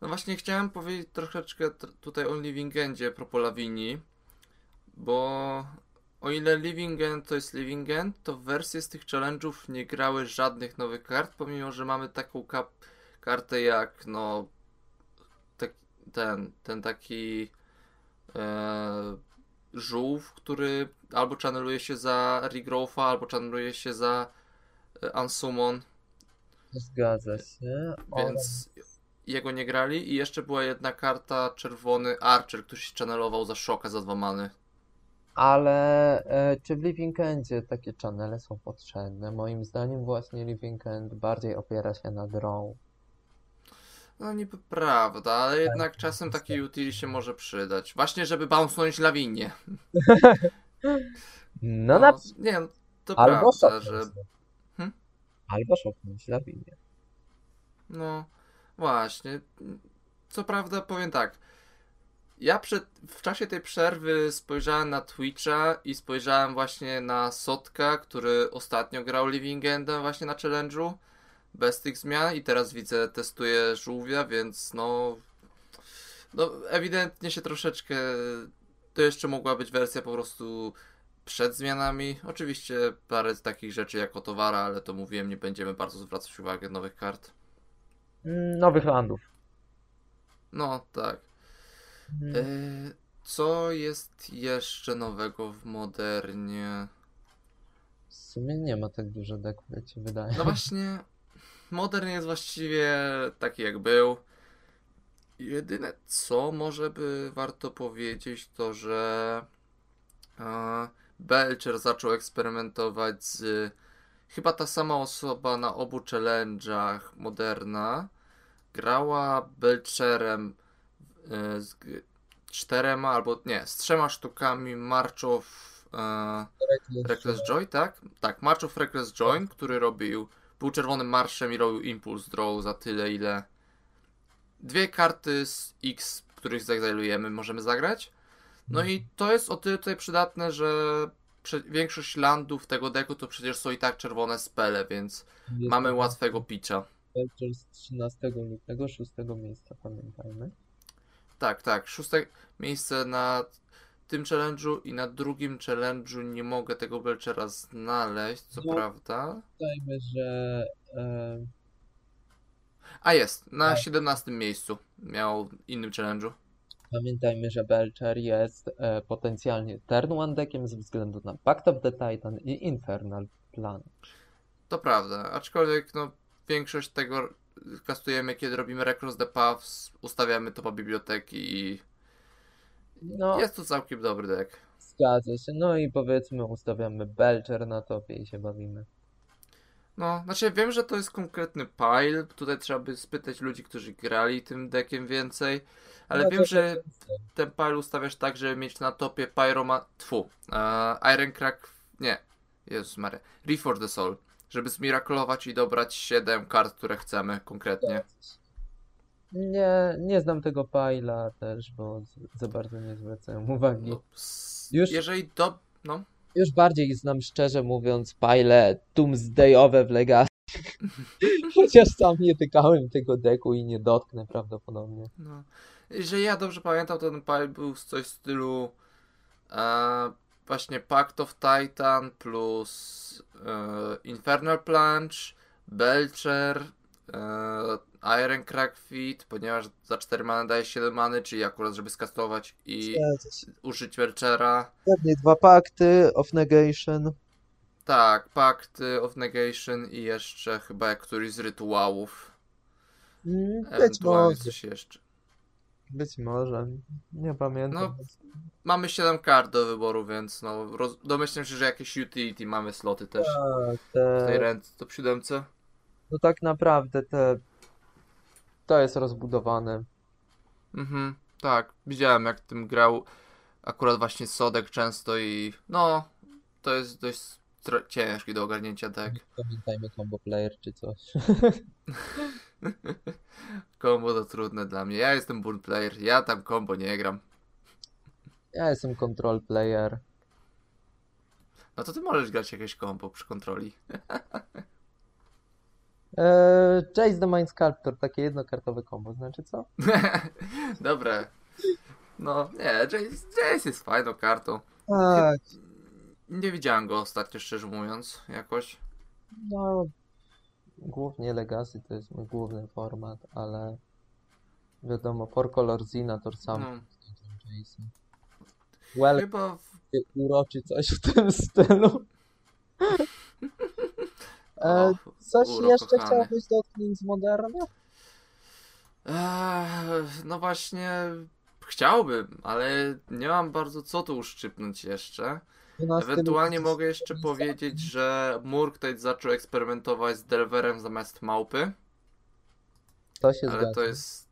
No właśnie chciałem powiedzieć troszeczkę tr- tutaj o Living Endzie propos Lawini, bo o ile Living End to jest Living End, to wersje z tych challenge'ów nie grały żadnych nowych kart, pomimo, że mamy taką kartę jak, no, tak, ten, ten taki e, żółw, który albo channeluje się za Regrowtha, albo channeluje się za e, Unsummon. Zgadza się. Więc jego nie grali. I jeszcze była jedna karta, czerwony Archer, który się channelował za szoka za dwa many. Ale e, czy w Living Endzie takie channele są potrzebne? Moim zdaniem właśnie Living End bardziej opiera się na draw. No niby prawda, ale jednak czasem taki utility się może przydać. Właśnie, żeby bounce'nąć lawinie. No na nie, no, to Albo prawda, że... Hmm? Albo szopnąć Lawinie. No, właśnie. Co prawda, powiem tak. Ja przed, w czasie tej przerwy spojrzałem na Twitcha i spojrzałem właśnie na Sotka, który ostatnio grał Living Endem właśnie na challenge'u. Bez tych zmian i teraz widzę, testuje żółwia, więc no... No, ewidentnie się troszeczkę... To jeszcze mogła być wersja po prostu przed zmianami. Oczywiście parę takich rzeczy jako towara, ale to mówiłem, nie będziemy bardzo zwracać uwagi nowych kart. Mm, Nowych landów. No, tak. Mm, E, co jest jeszcze nowego w Modernie? W sumie nie ma tak dużo deków, jak ci wydaje. No właśnie, Modern jest właściwie taki jak był. Jedyne co może by warto powiedzieć to, że e, Belcher zaczął eksperymentować z chyba ta sama osoba na obu challenge'ach Moderna grała Belcherem z g- czterema albo nie, z trzema sztukami March of e, Reckless Joy, tak? Tak, March of Reckless Joy, który robił, był czerwonym marszem i robił Impulse Draw za tyle, ile dwie karty z X, których zaexilujemy, możemy zagrać. No i to jest o tyle tutaj przydatne, że większość landów tego deku to przecież są i tak czerwone spele, więc Jest mamy łatwego. Belcher z 13 lutego, 6 miejsca, pamiętajmy. Tak, tak, szóste miejsce na tym challenge'u i na drugim challenge'u nie mogę tego Belchera znaleźć, co No. prawda. Pamiętajmy, że e, A jest, na Tak. 17 miejscu miał innym challenge'u. Pamiętajmy, że Belcher jest e, potencjalnie turn one deckiem ze względu na Pact of the Titan i Infernal Plan. To prawda, aczkolwiek no większość tego kastujemy kiedy robimy Recross the Paths, ustawiamy topa biblioteki i No, jest to całkiem dobry deck. zgadza się. No i powiedzmy ustawiamy Belcher na topie i się bawimy. No, znaczy wiem, że to jest konkretny pile. Tutaj trzeba by spytać ludzi, którzy grali tym dekiem więcej. Ale No wiem, to że ten pile ustawiasz tak, żeby mieć na topie Pyroma... Tfu. E, Iron Crack... Nie. Jezus Maria. Reef for the Soul. Żeby zmiraklować i dobrać 7 kart, które chcemy konkretnie. Nie, nie znam tego Pajla też, bo za bardzo nie zwracałem uwagi. No, Już- Jeżeli do... No. Już bardziej znam szczerze mówiąc Pajle Doomsdayowe w Legacy. [LAUGHS] Chociaż sam nie tykałem tego deku i nie dotknę prawdopodobnie. No. Jeżeli ja dobrze pamiętam, to ten pile był z coś w stylu e, właśnie Pact of Titan plus Infernal Plunge, Belcher, e, Iron Crack Feet, ponieważ za 4 many daje 7 many, czyli akurat żeby skastować i użyć Belchera. Pewnie dwa pakty of negation. Tak, Pact of Negation i jeszcze chyba jak któryś z rytuałów. Mm, Ewentualnie coś jeszcze. Być może. Nie pamiętam. No, Mamy 7 kart do wyboru, więc no, roz... domyślam się, że jakieś utility mamy sloty też Tak, w tej te, ręce top 7. no tak naprawdę te, to jest rozbudowane. Mhm, tak, widziałem jak tym grał akurat właśnie Sodek często i no, to jest dość ciężki do ogarnięcia deck. Pamiętajmy combo player czy coś. [LAUGHS] [LAUGHS] Combo to trudne dla mnie. Ja jestem bull player, ja tam combo nie gram. Ja jestem control player. No to ty możesz grać jakieś combo przy kontroli. Eee, Chase the Mind Sculptor, takie jednokartowe combo, znaczy co? [LAUGHS] Dobre. No, nie, Jace, Jace jest fajną kartą. Tak, Nie widziałem go ostatnio, szczerze mówiąc, jakoś. no głównie Legacy to jest mój główny format, ale wiadomo, Four Color Zinator sam No, Jason. Well, chyba w... uroczy coś w tym stylu. E, coś uro jeszcze kochany. chciałbyś dotknąć z Moderna? Eee, no właśnie, chciałbym, ale nie mam bardzo co tu uszczypnąć jeszcze. 12 Ewentualnie mogę jeszcze powiedzieć, że Murktide zaczął eksperymentować z Delverem zamiast małpy, To się ale zgadza. to jest,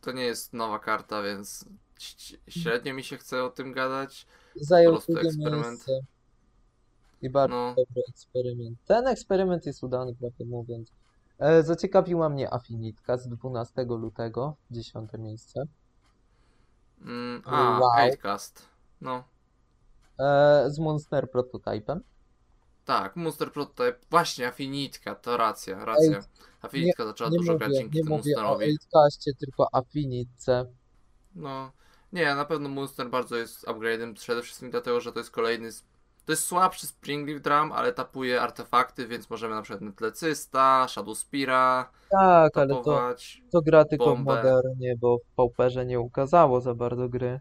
to nie jest nowa karta, więc średnio mi się chce o tym gadać. Zajął drugie eksperyment. miejsce. I bardzo No. dobry eksperyment. Ten eksperyment jest udany, prawdę mówiąc. E, zaciekawiła mnie Affinitka z 12 lutego, 10 miejsce. Mm, a, Wow. No, E, z Monster Prototypem. tak, Monster Prototype, właśnie Affinitka, to racja, racja. Affinitka zaczęła Nie dużo mówię, grać dzięki nie temu mówię Monsterowi. 8caście, tylko Affinitce. No, nie, na pewno Monster bardzo jest upgrade'em, przede wszystkim dlatego, że to jest kolejny, z- to jest słabszy Springleaf Drum, ale tapuje artefakty, więc możemy na przykład Netlecysta, Shadowspira Tak, ale to, to gra tylko bombę. modernie, bo w Pauperze nie ukazało za bardzo gry.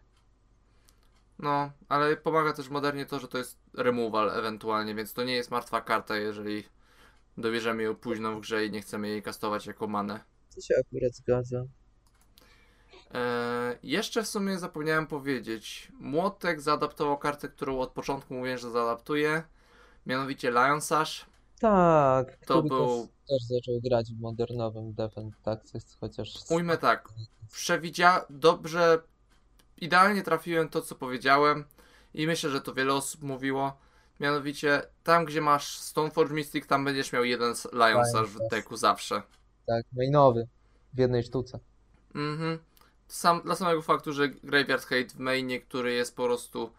No, ale pomaga też modernie to, że to jest removal ewentualnie, więc to nie jest martwa karta, jeżeli dobierzemy ją późno w grze i nie chcemy jej kastować jako manę. To się akurat zgadza. Eee, jeszcze w sumie zapomniałem powiedzieć. Młotek zaadaptował kartę, którą od początku mówiłem, że zaadaptuje. Mianowicie Lion Sash. Tak, To był- też, też zaczął grać w modernowym Defend Taxes, chociaż... Ujmę tak. Przewidzia dobrze, idealnie trafiłem to, co powiedziałem i myślę, że to wiele osób mówiło. Mianowicie, tam gdzie masz Stoneforge Mystic, tam będziesz miał jeden s- Lion Lion Sash w Sash. deku zawsze. Tak, mainowy. W jednej sztuce. Mhm. Sam, dla samego faktu, że Graveyard Hate w mainie, który jest po prostu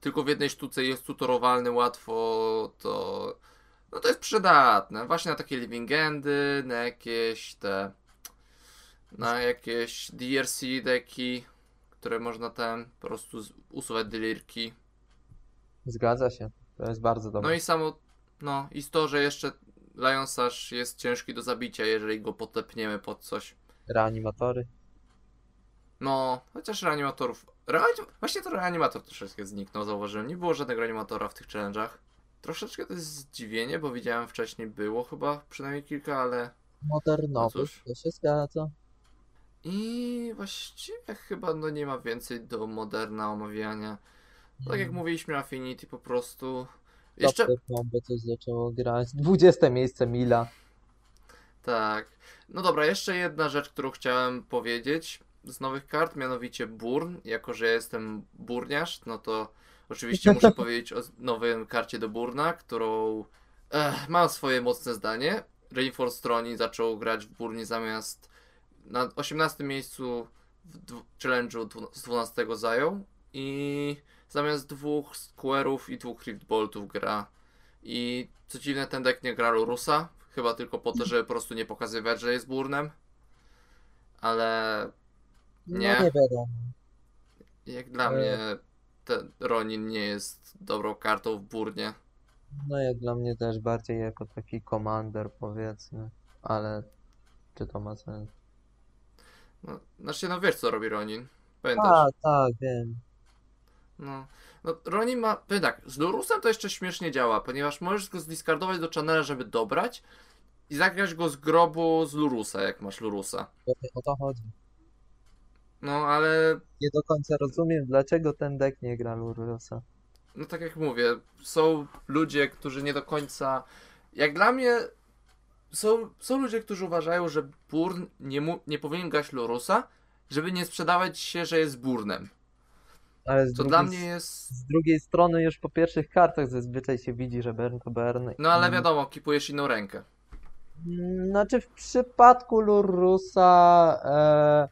tylko w jednej sztuce jest tutorowalny łatwo, to no to jest przydatne. Właśnie na takie living endy, na jakieś te na jakieś DRC deki, które można ten po prostu usuwać delirki. Zgadza się. To jest bardzo dobre. No i samo no i to, że jeszcze Lion Sash jest ciężki do zabicia, jeżeli go potepniemy pod coś. Reanimatory. No, chociaż reanimatorów. Reanim... Właśnie to reanimator troszeczkę zniknął, zauważyłem. Nie było żadnego reanimatora w tych challenge'ach. Troszeczkę to jest zdziwienie, bo widziałem wcześniej było chyba przynajmniej kilka, ale. Modernowy. No cóż. to się zgadza. I właściwie chyba no nie ma więcej do moderna omawiania. Tak jak Mm. mówiliśmy, Affinity po prostu Jeszcze, Combo coś zaczęło grać. 20 miejsce Mila. tak. No dobra, jeszcze jedna rzecz, którą chciałem powiedzieć z nowych kart, mianowicie Burn. Jako, że ja jestem burniarz, no to oczywiście muszę [LAUGHS] powiedzieć o nowym karcie do Burna, którą eh, mam swoje mocne zdanie. Reinforced Ronin zaczął grać w Burnie zamiast na 18 miejscu w challenge'u z 12 zajął i zamiast dwóch Square'ów i dwóch Rift Boltów gra. I co dziwne, ten deck nie gra Lurusa, chyba tylko po to, żeby po prostu nie pokazywać, że jest Burnem. Ale Nie. No nie wiadomo. jak dla E. mnie ten Ronin nie jest dobrą kartą w Burnie. No jak dla mnie też bardziej jako taki commander powiedzmy. Ale czy to ma sens? No, znaczy, no wiesz co robi Ronin. Pamiętasz? Tak, tak, wiem. No, no Ronin ma, powiem tak, z Lurusem to jeszcze śmiesznie działa, ponieważ możesz go zdiskardować do channela, żeby dobrać i zagrać go z grobu z Lurusa, jak masz Lurusa. O to chodzi. No, ale Nie do końca rozumiem, dlaczego ten deck nie gra Lurusa. no tak jak mówię, są ludzie, którzy nie do końca. Jak dla mnie, są, są ludzie, którzy uważają, że Burn nie, mu, nie powinien grać Lorusa, żeby nie sprzedawać się, że jest Burnem. Ale To drugiej, dla mnie jest. z drugiej strony już po pierwszych kartach zazwyczaj się widzi, że Bern to Bern. No ale i- wiadomo, kipujesz inną rękę. Mm, Znaczy w przypadku Lurusa e,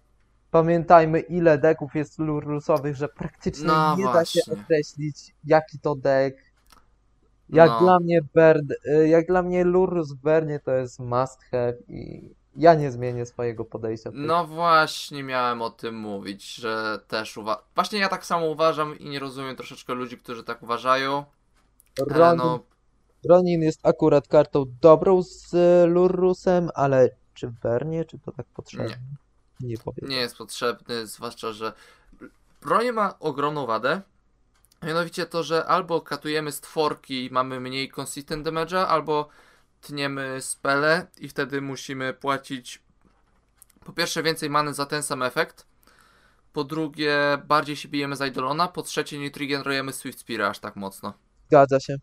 pamiętajmy ile deków jest Lurusowych, że praktycznie No nie da się właśnie. określić jaki to deck. Jak No. dla mnie Bern, e, jak dla mnie Lurus w Bernie to jest must have i ja nie zmienię swojego podejścia. No właśnie miałem o tym mówić, że też uważam. Właśnie ja tak samo uważam i nie rozumiem troszeczkę ludzi, którzy tak uważają. Ronin, no, Ronin jest akurat kartą dobrą z e, Lurusem, ale czy Bernie, czy to tak potrzebne? Nie, powiem. nie jest potrzebny, zwłaszcza, że broń ma ogromną wadę. Mianowicie to, że albo katujemy stworki i mamy mniej consistent damage'a, albo tniemy spele i wtedy musimy płacić po pierwsze więcej many za ten sam efekt, po drugie bardziej się bijemy za Idolona, po trzecie nie triggerujemy Swift Spear aż tak mocno. Zgadza się.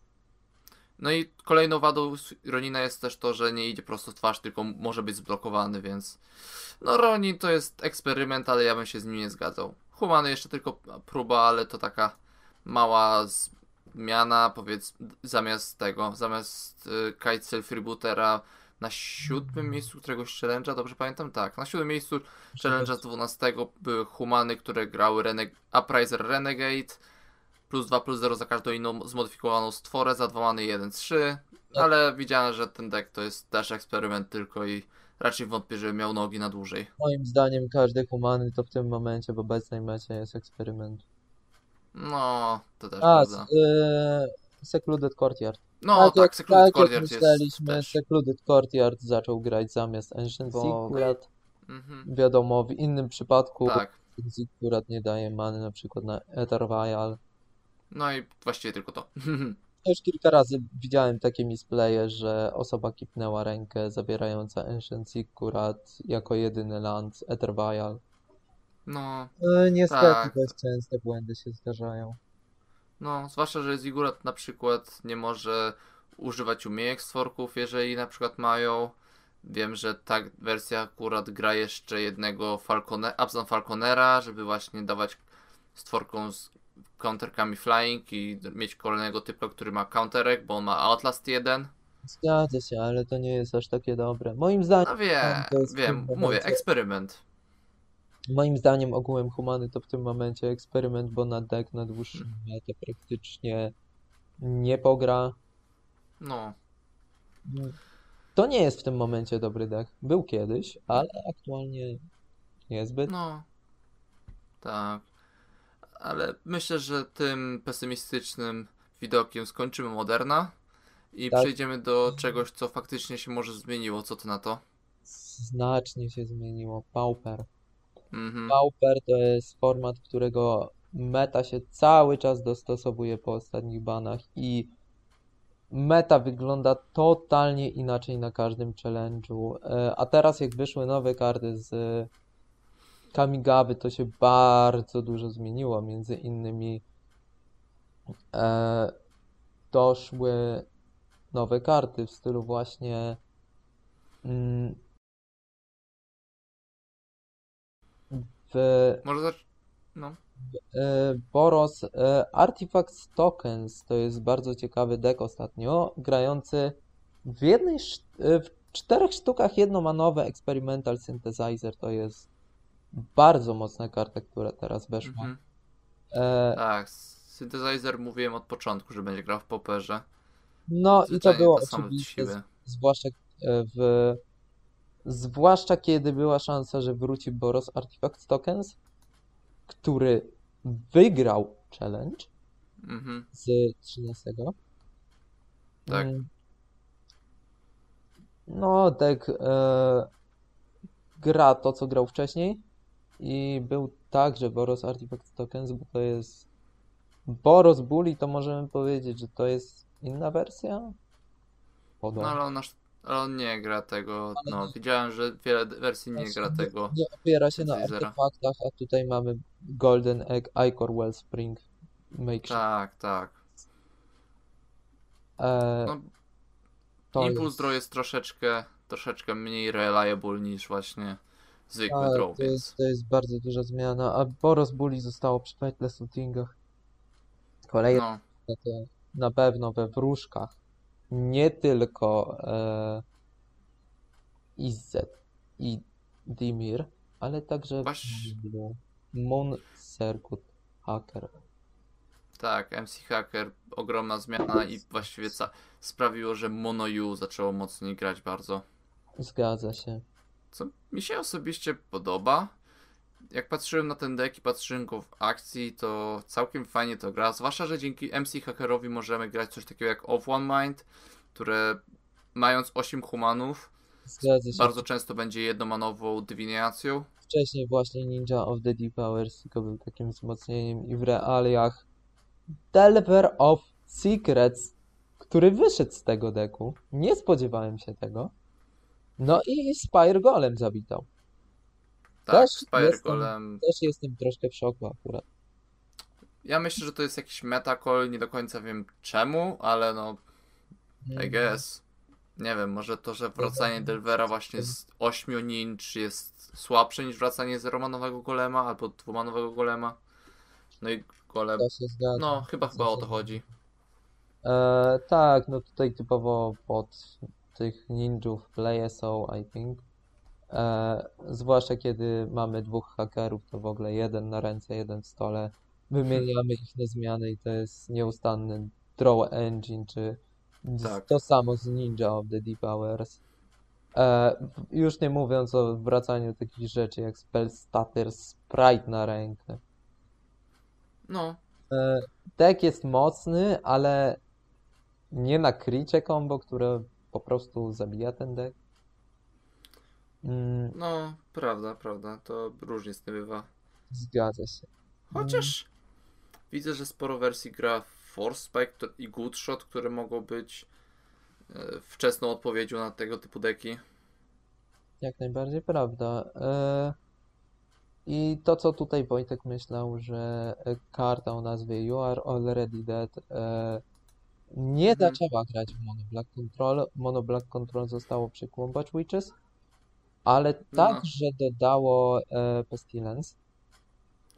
No i kolejną wadą Ronina jest też to, że nie idzie prosto w twarz, tylko może być zblokowany, więc no Ronin to jest eksperyment, ale ja bym się z nim nie zgadzał. Humany jeszcze tylko próba, ale to taka mała zmiana, powiedz, zamiast tego, zamiast y, Kitesail Freebootera na siódmym miejscu któregoś challenge'a, dobrze pamiętam? Tak, na siódmym miejscu challenge'a z 12 były humany, które grały Reneg Upriser Renegade, plus 2 plus 0 za każdą inną zmodyfikowaną stworę, za 2 many 1 3, ale widziałem, że ten deck to jest też eksperyment tylko i raczej wątpię, żeby miał nogi na dłużej. Moim zdaniem każdy humany to w tym momencie w obecnej mecie jest eksperyment. No, to też A, prawda. s- e, Secluded Courtyard. No tak, jak, Secluded tak jak Courtyard jest myśleliśmy, też. Secluded Courtyard zaczął grać zamiast Ancient Bo- Ziggurat. Mhm. Wiadomo, w innym przypadku Tak, Ziggurat nie daje many na przykład na Ether Vial. no i właściwie tylko to. [LAUGHS] Już kilka razy widziałem takie misplaye, że osoba kipnęła rękę zawierająca Ancient Ziggurat jako jedyny land Ether Vial. No, E, niestety Tak. dość częste błędy się zdarzają. no, zwłaszcza, że Zigurat na przykład nie może używać umiejek stworków, jeżeli na przykład mają. Wiem, że ta wersja akurat gra jeszcze jednego Falcone Abzon Falconera, żeby właśnie dawać stworkom z counterkami flying i mieć kolejnego typu, który ma counterek, bo on ma Outlast 1. Zgadza się, ale to nie jest aż takie dobre. Moim zdaniem, No wiem, wiem, mówię, eksperyment. Moim zdaniem ogółem humany to w tym momencie eksperyment, bo na deck na dłuższą Hmm. metę praktycznie nie pogra. No, To nie jest w tym momencie dobry deck. Był kiedyś, ale aktualnie niezbyt. no, tak. Ale myślę, że tym pesymistycznym widokiem skończymy Moderna i Tak. przejdziemy do czegoś, co faktycznie się może zmieniło. Co ty na to? Znacznie się zmieniło. Pauper. Mhm. Pauper to jest format, którego meta się cały czas dostosowuje po ostatnich banach i meta wygląda totalnie inaczej na każdym challenge'u. E, A teraz jak wyszły nowe karty z Kamigawy, to się bardzo dużo zmieniło. Między innymi e, doszły nowe karty w stylu właśnie mm, w Może zacz... No. e, Boros e, Artifacts Tokens to jest bardzo ciekawy deck ostatnio, grający w jednej, e, w czterech sztukach jednomanowe Experimental Synthesizer to jest bardzo mocna karta, która teraz weszła. Mhm. E, Tak, Synthesizer mówiłem od początku, że będzie grał w Poperze. no i to Zwyczajnie było to oczywiste, z- zwłaszcza w zwłaszcza kiedy była szansa, że wróci Boros Artifacts Tokens, który wygrał challenge Mhm. z 13. Tak. Mm. No, deck e, gra to, co grał wcześniej i był także Boros Artifact Tokens, bo to jest Boros Bully, to możemy powiedzieć, że to jest inna wersja? No Podobno. ale on, aż, ale on nie gra tego. No, widziałem, że wiele wersji nie gra tego. Nie opiera się na artefaktach, a tutaj mamy Golden Egg, Icor Wellspring, Makeshift. Tak, tak. E, No, to jest- Draw jest troszeczkę, troszeczkę mniej reliable niż właśnie zwykły Tak, draw, to jest, to jest bardzo duża zmiana, a Boros Bully zostało przy Fateless Lootingach. Kolejna no, na pewno we wróżkach nie tylko e, Izzet i Dimir, ale także Właśnie- w Moon Circuit Hacker. tak, MC Hacker, ogromna zmiana i właściwie ca- sprawiło, że Mono U zaczęło mocniej grać bardzo. Zgadza się. Co mi się osobiście podoba. Jak patrzyłem na ten deck i patrzyłem go w akcji, to całkiem fajnie to gra. Zwłaszcza, że dzięki MC Hackerowi możemy grać coś takiego jak Off One Mind, które mając 8 humanów, bardzo często będzie jednomanową dywiniacją. Wcześniej właśnie Ninja of the Deep Hours tylko był takim wzmocnieniem i w realiach Delver of Secrets, który wyszedł z tego deku. Nie spodziewałem się tego. No i Spire Golem zabitał. Tak, Też Spire jestem- Golem. Też jestem troszkę w szoku akurat. Ja myślę, że to jest jakiś metacall, nie do końca wiem czemu, ale no. I guess. Nie wiem, może to, że wracanie Delvera właśnie z 8 ninj jest słabsze niż wracanie zeromanowego golema albo dwumanowego golema. No i golem. No, chyba chyba o to chodzi. E, tak, no tutaj typowo pod tych ninjów leje są, I think. E, zwłaszcza kiedy mamy dwóch hakerów, to w ogóle jeden na ręce, jeden w stole. Wymieniamy ich na zmiany i to jest nieustanny draw engine, czy Tak. to samo z Ninja of the Deep Hours. E, już nie mówiąc o wracaniu takich rzeczy jak Spell Stutter, Sprite na rękę. No, E, Deck jest mocny, ale nie na kricie combo, które po prostu zabija ten deck. Mm, no, prawda, prawda. To różnie z tym bywa. zgadza się. Chociaż widzę, że sporo wersji gra Force Spike to- i Good Shot, które mogą być e, wczesną odpowiedzią na tego typu deki. Jak najbardziej prawda. E, I to, co tutaj Wojtek myślał, że karta o nazwie You Are Already Dead e, nie Mhm. zaczęła grać w Mono Black Control. Mono Black Control zostało przy Witches, ale No. także dodało e, Pestilence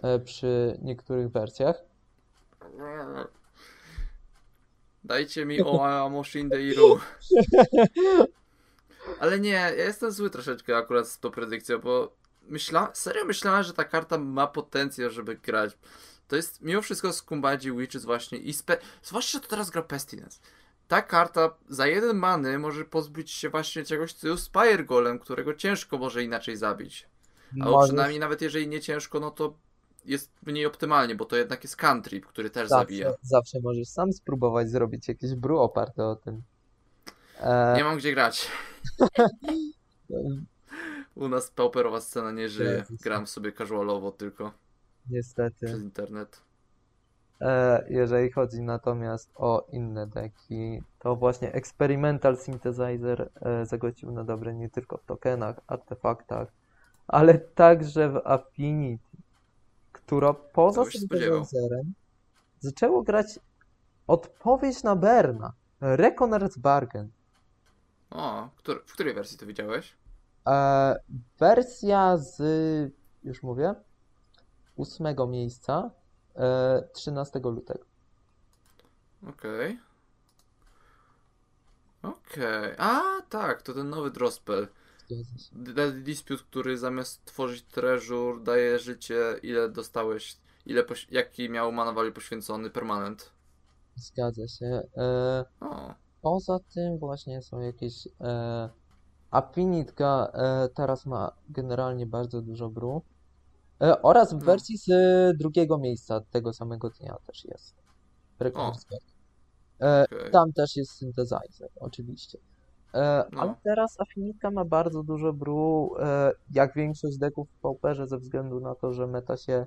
e, przy niektórych wersjach. Dajcie mi [LAUGHS] o Amoshin Deiru. [LAUGHS] Ale nie, ja jestem zły troszeczkę akurat z tą predykcją, bo myśla, serio myślałem, że ta karta ma potencjał, żeby grać. To jest mimo wszystko z Kumbadzi Witches właśnie i spe... zwłaszcza, że to teraz gra Pestilence. Ta karta za jeden many może pozbyć się właśnie czegoś co Spire Golem, którego ciężko może inaczej zabić. Albo Możesz- przynajmniej nawet jeżeli nie ciężko, no to jest mniej optymalnie, bo to jednak jest cantrip, który też zabija. Zawsze, zawsze możesz sam spróbować zrobić jakieś brew oparte o tym. E, Nie mam gdzie grać. [LAUGHS] U nas pauperowa scena nie żyje. Gram sobie casualowo tylko niestety. przez internet. E, jeżeli chodzi natomiast o inne deki, to właśnie Experimental Synthesizer e, zagościł na dobre nie tylko w tokenach, artefaktach, ale także w Affinity, która poza. Synthesizerem zaczęło grać Odpowiedź na Berna. Reconner's Bargain. O, w której wersji to widziałeś? E, wersja z, już mówię, ósmego miejsca, e, 13 lutego. Okej. Okej. A, tak, to ten nowy Drospel. Dispute, który zamiast tworzyć treasure daje życie, ile dostałeś, ile poś- jaki miał mana value poświęcony permanent. Zgadza się. E, O, poza tym właśnie są jakieś e, Affinitka e, teraz ma generalnie bardzo dużo bru. E, oraz w No. wersji z drugiego miejsca tego samego dnia też jest. E, okej. Tam też jest synthesizer, oczywiście. E, No. ale teraz Affinitka ma bardzo dużo bru, e, jak większość deków w Pauperze, ze względu na to, że meta się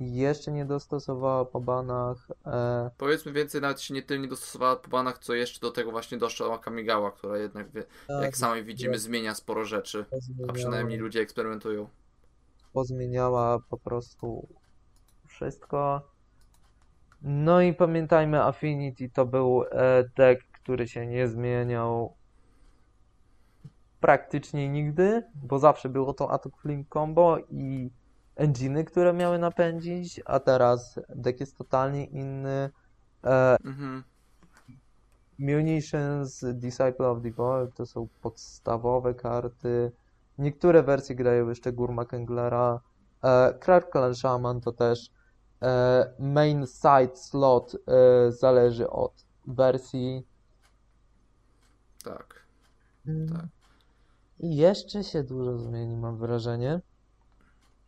jeszcze nie dostosowała po banach. E, Powiedzmy więcej, nawet się nie tylnie dostosowała po banach, co jeszcze do tego właśnie doszła Kamigawa, która jednak, wie, jak sami widzimy, zmienia sporo rzeczy. A przynajmniej ludzie eksperymentują. Pozmieniała po prostu wszystko. No i pamiętajmy, Affinity to był e, deck, który się nie zmieniał praktycznie nigdy, bo zawsze było to Attack Flame Combo i enginy, które miały napędzić, a teraz deck jest totalnie inny. E, Mhm. Munitions, Disciple of the Void to są podstawowe karty. Niektóre wersje grają jeszcze Gurmak Englera. E, Clan Shaman to też e, main side slot e, zależy od wersji. Tak. Mm. Tak. I jeszcze się dużo zmieni, mam wrażenie.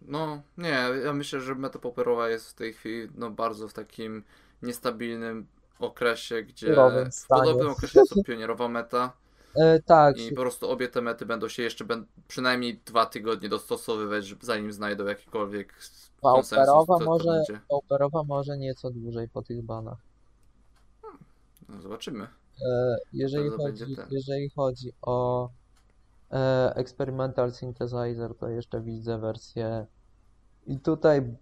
No, nie, ja myślę, że meta poperowa jest w tej chwili no, bardzo w takim niestabilnym okresie, gdzie w podobnym okresie co pionierowa meta E, tak, i po prostu obie te mety będą się jeszcze ben, przynajmniej dwa tygodnie dostosowywać, zanim znajdą jakikolwiek konsensus, Pauperowa to, to może. Pauperowa może nieco dłużej po tych banach. No, zobaczymy. E, jeżeli, chodzi, jeżeli chodzi o e, Experimental Synthesizer, to jeszcze widzę wersję i tutaj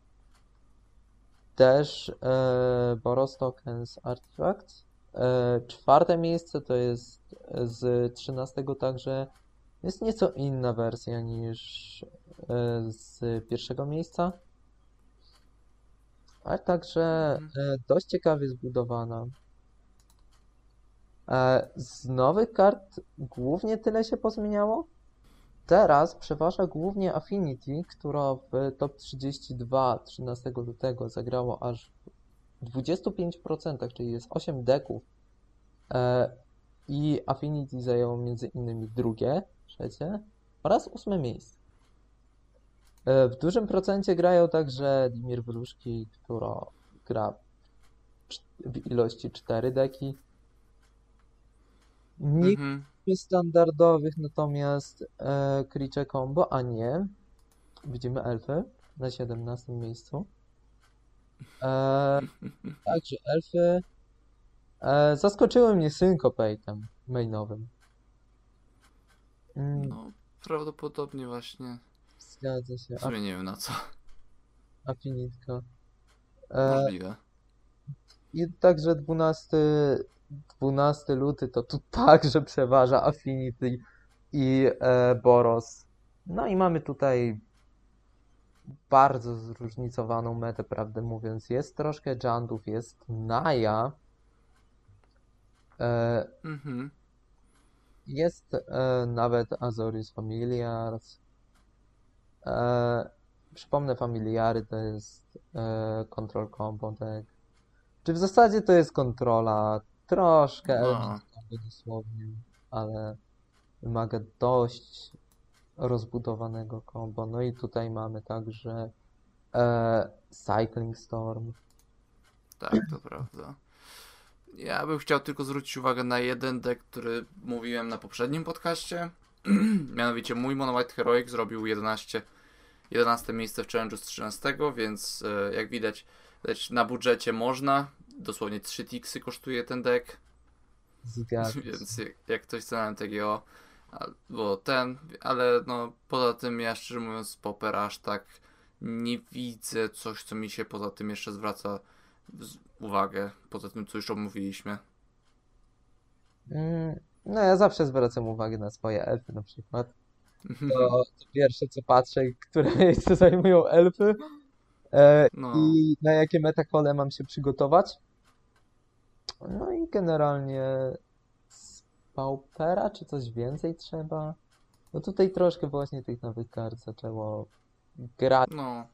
też e, Boros Tokens Artifacts. E, czwarte miejsce to jest z 13 także jest nieco inna wersja niż e, z pierwszego miejsca. Ale także e, dość ciekawie zbudowana. E, Z nowych kart głównie tyle się pozmieniało. Teraz przeważa głównie Affinity, która w top 32 13 lutego zagrało aż 25%, czyli jest 8 deków. E, I Affinity zajęło między innymi drugie, trzecie oraz ósme miejsce. E, W dużym procencie grają także Dimir Wróżki, która gra w ilości 4 deki. Nikt Mhm. standardowych, natomiast e, Creature Combo, a nie. Widzimy elfy na 17 miejscu. E, także elfy e, zaskoczyły mnie Syncopatem mainowym. Mm, No, prawdopodobnie właśnie. zgadza się. W sumie nie wiem na co. Affinitka. E, Możliwe. I także 12, 12 luty to tu także przeważa Affinity i e, Boros. No i mamy tutaj bardzo zróżnicowaną metę, prawdę mówiąc. Jest troszkę Jandów, jest Naya, e, Mhm. jest e, nawet Azoris Familiars. E, przypomnę, Familiary to jest e, Control Combo deck. Czy w zasadzie to jest kontrola? Troszkę No. dosłownie, ale wymaga dość rozbudowanego combo. No i tutaj mamy także e, Cycling Storm. Tak, to prawda. Ja bym chciał tylko zwrócić uwagę na jeden deck, który mówiłem na poprzednim podcaście. [CLEARS THROAT] Mianowicie mój Mono White Heroic zrobił 11, 11 miejsce w challenge'u z 13, więc e, jak widać lecz na budżecie można. Dosłownie 3 tiksy kosztuje ten deck, Zgadza [LAUGHS] się. więc jak, jak ktoś chce na MTGO, albo ten, ale no poza tym ja szczerze mówiąc Popper aż tak nie widzę coś, co mi się poza tym jeszcze zwraca uwagę, poza tym, co już omówiliśmy. Mm, No ja zawsze zwracam uwagę na swoje elfy na przykład. [LAUGHS] To, to pierwsze co patrzę, które [LAUGHS] miejsce zajmują elfy e, No. i na jakie metakole mam się przygotować. No i generalnie Paupera czy coś więcej trzeba? No tutaj troszkę właśnie tych nowych kart zaczęło grać. No,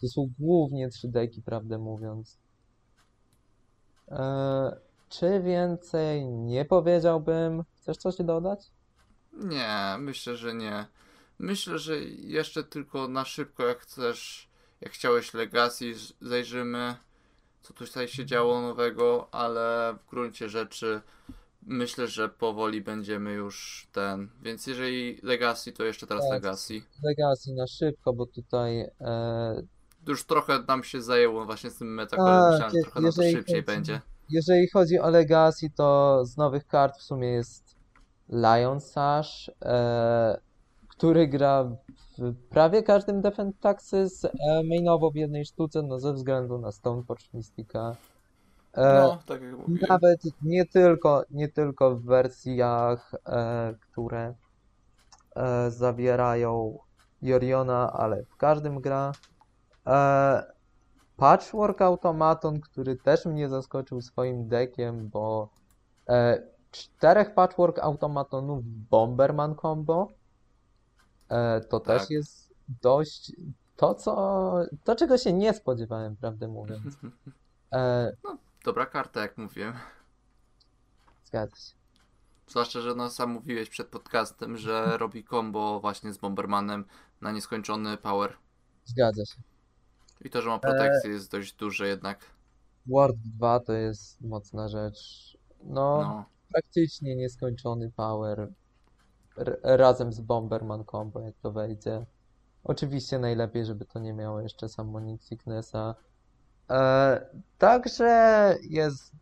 To są głównie trzy deki, prawdę mówiąc. E, czy więcej nie powiedziałbym? Chcesz coś dodać? nie, myślę, że nie. Myślę, że jeszcze tylko na szybko, jak chcesz, jak chciałeś Legacy, zajrzymy, co tutaj się działo nowego, ale w gruncie rzeczy myślę, że powoli będziemy już ten. Więc jeżeli Legacy, to jeszcze teraz Tak. Legacy. Legacy na szybko, bo tutaj e, Już trochę nam się zajęło właśnie z tym metakolem. Tak, Myślałem, że trochę nam to szybciej chodzi- będzie. jeżeli chodzi o Legacy, to z nowych kart w sumie jest Lion Sash, e, który gra w prawie każdym Defend Taxes e, mainowo w jednej sztuce, no ze względu na Stoneforge Mystica. E, No, tak. Nawet nie tylko, nie tylko w wersjach, e, które e, zawierają Yoriona, ale w każdym gra. Patchwork Automaton, który też mnie zaskoczył swoim deckiem, bo czterech Patchwork Automatonów Bomberman combo to Tak. też jest dość to, co, to czego się nie spodziewałem, prawdę mówiąc. [LAUGHS] E, Dobra karta, jak mówiłem. zgadza się. Zwłaszcza, że no sam mówiłeś przed podcastem, że robi combo właśnie z Bombermanem na nieskończony power. Zgadza się. I to, że ma protekcję jest dość duże jednak. Ward 2 to jest mocna rzecz. No, No, praktycznie nieskończony power r- razem z Bomberman combo, jak to wejdzie. Oczywiście najlepiej, żeby to nie miało jeszcze Summoning Sicknessa. E, także jest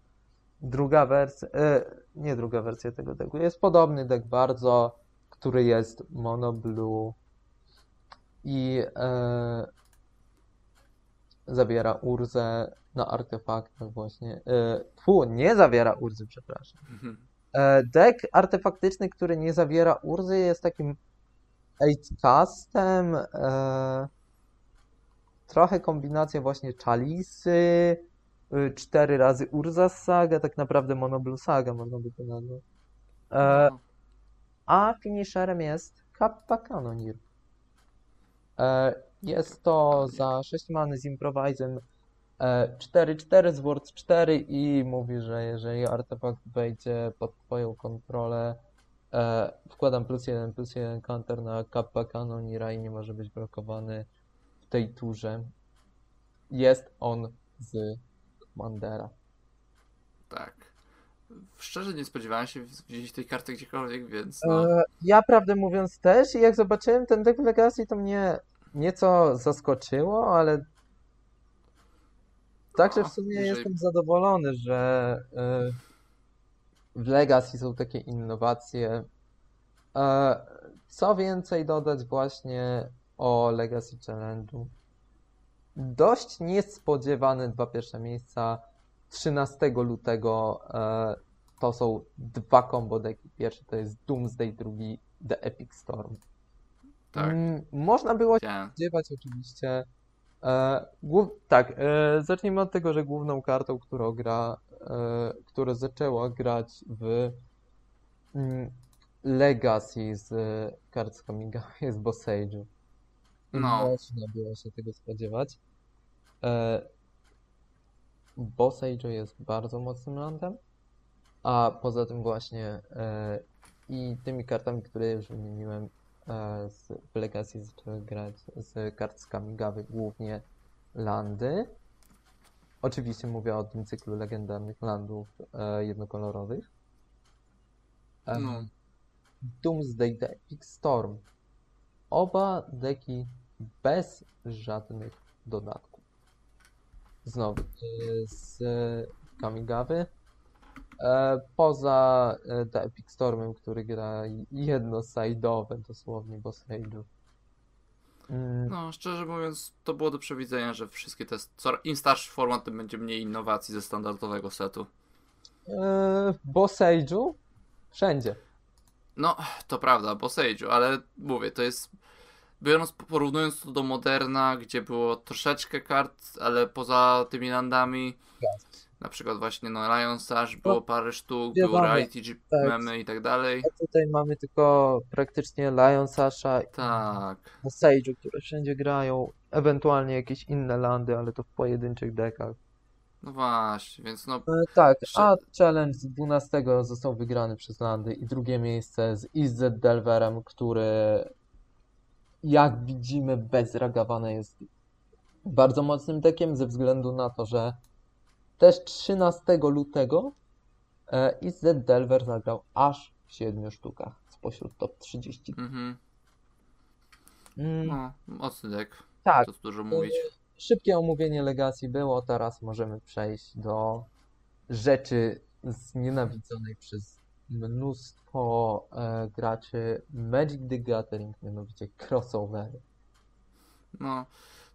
druga wersja, e, nie druga wersja tego decku, jest podobny deck bardzo, który jest mono blue i e, zawiera Urzę na artefaktach właśnie. E, fu, nie zawiera Urzy, przepraszam. E, Deck artefaktyczny, który nie zawiera Urzy, jest takim 8-castem. E, trochę kombinacja właśnie Chalisy, y, cztery razy Urza z Saga, tak naprawdę Monoblue Saga można by to. E, a finisherem jest Kappa Canonir. E, jest to za 6 many z improvisem e, 4-4 z Ward 4 i mówi, że jeżeli artefakt wejdzie pod twoją kontrolę, e, wkładam plus 1 plus 1 counter na Kappa Canonira i nie może być blokowany tej turze. Jest on z Commandera. Tak. Szczerze nie spodziewałem się widzieć tej karty gdziekolwiek, więc no. E, Ja prawdę mówiąc też, i jak zobaczyłem ten deck w Legacy, to mnie nieco zaskoczyło, ale także w No, sumie jeżeli- jestem zadowolony, że e, w Legacy są takie innowacje. E, Co więcej dodać właśnie o Legacy Challenge'u? Dość niespodziewane dwa pierwsze miejsca. 13 lutego e, to są dwa combo deki. Pierwszy to jest Doomsday, drugi The Epic Storm. Tak. Mm, można było się Chciałem. spodziewać oczywiście. E. Tak, e, zacznijmy od tego, że główną kartą, którą gra, e, która zaczęła grać w mm, Legacy z e, kart z Kamiga [LAUGHS] jest Boss. No. Można było się tego spodziewać. E, Boss Age'u jest bardzo mocnym landem, a poza tym właśnie e, i tymi kartami, które już wymieniłem e, z, w Legacy zaczęły grać z kart z Kamigawy głównie landy. Oczywiście mówię o tym cyklu legendarnych landów e, jednokolorowych. E, No. Doomsday Epic Storm. Oba deki bez żadnych dodatków. Znowu e, z Kamigawy. E, Poza e, The Epic Stormem, który gra jedno-side'owe dosłownie boss rage'u. Mm, No, szczerze mówiąc, to było do przewidzenia, że wszystkie te. Im starszy format, tym będzie mniej innowacji ze standardowego setu. Yy, bo Sage'u wszędzie. No, to prawda, bo Sage'u, ale mówię, to jest. Biorąc, porównując to do Moderna, gdzie było troszeczkę kart, ale poza tymi landami, na przykład właśnie no Lion Sash było parę sztuk, Reality G tak. memy i tak dalej. A tutaj mamy tylko praktycznie Lion Sasha Tak, i Sage'u, które wszędzie grają. Ewentualnie jakieś inne landy, ale to w pojedynczych dekach. no właśnie, więc no E, tak, a challenge z 12 został wygrany przez landy i drugie miejsce z IZ Delverem, który jak widzimy bez Ragawana jest bardzo mocnym dekiem ze względu na to, że też 13 lutego e, IZ Delver zagrał aż w 7 sztukach spośród top 30. Mhm. Mm, No, mocny deck, tak, tu dużo mówić. szybkie omówienie Legacy było, teraz możemy przejść do rzeczy znienawidzonej przez mnóstwo e, graczy Magic the Gathering, mianowicie crossovery. No,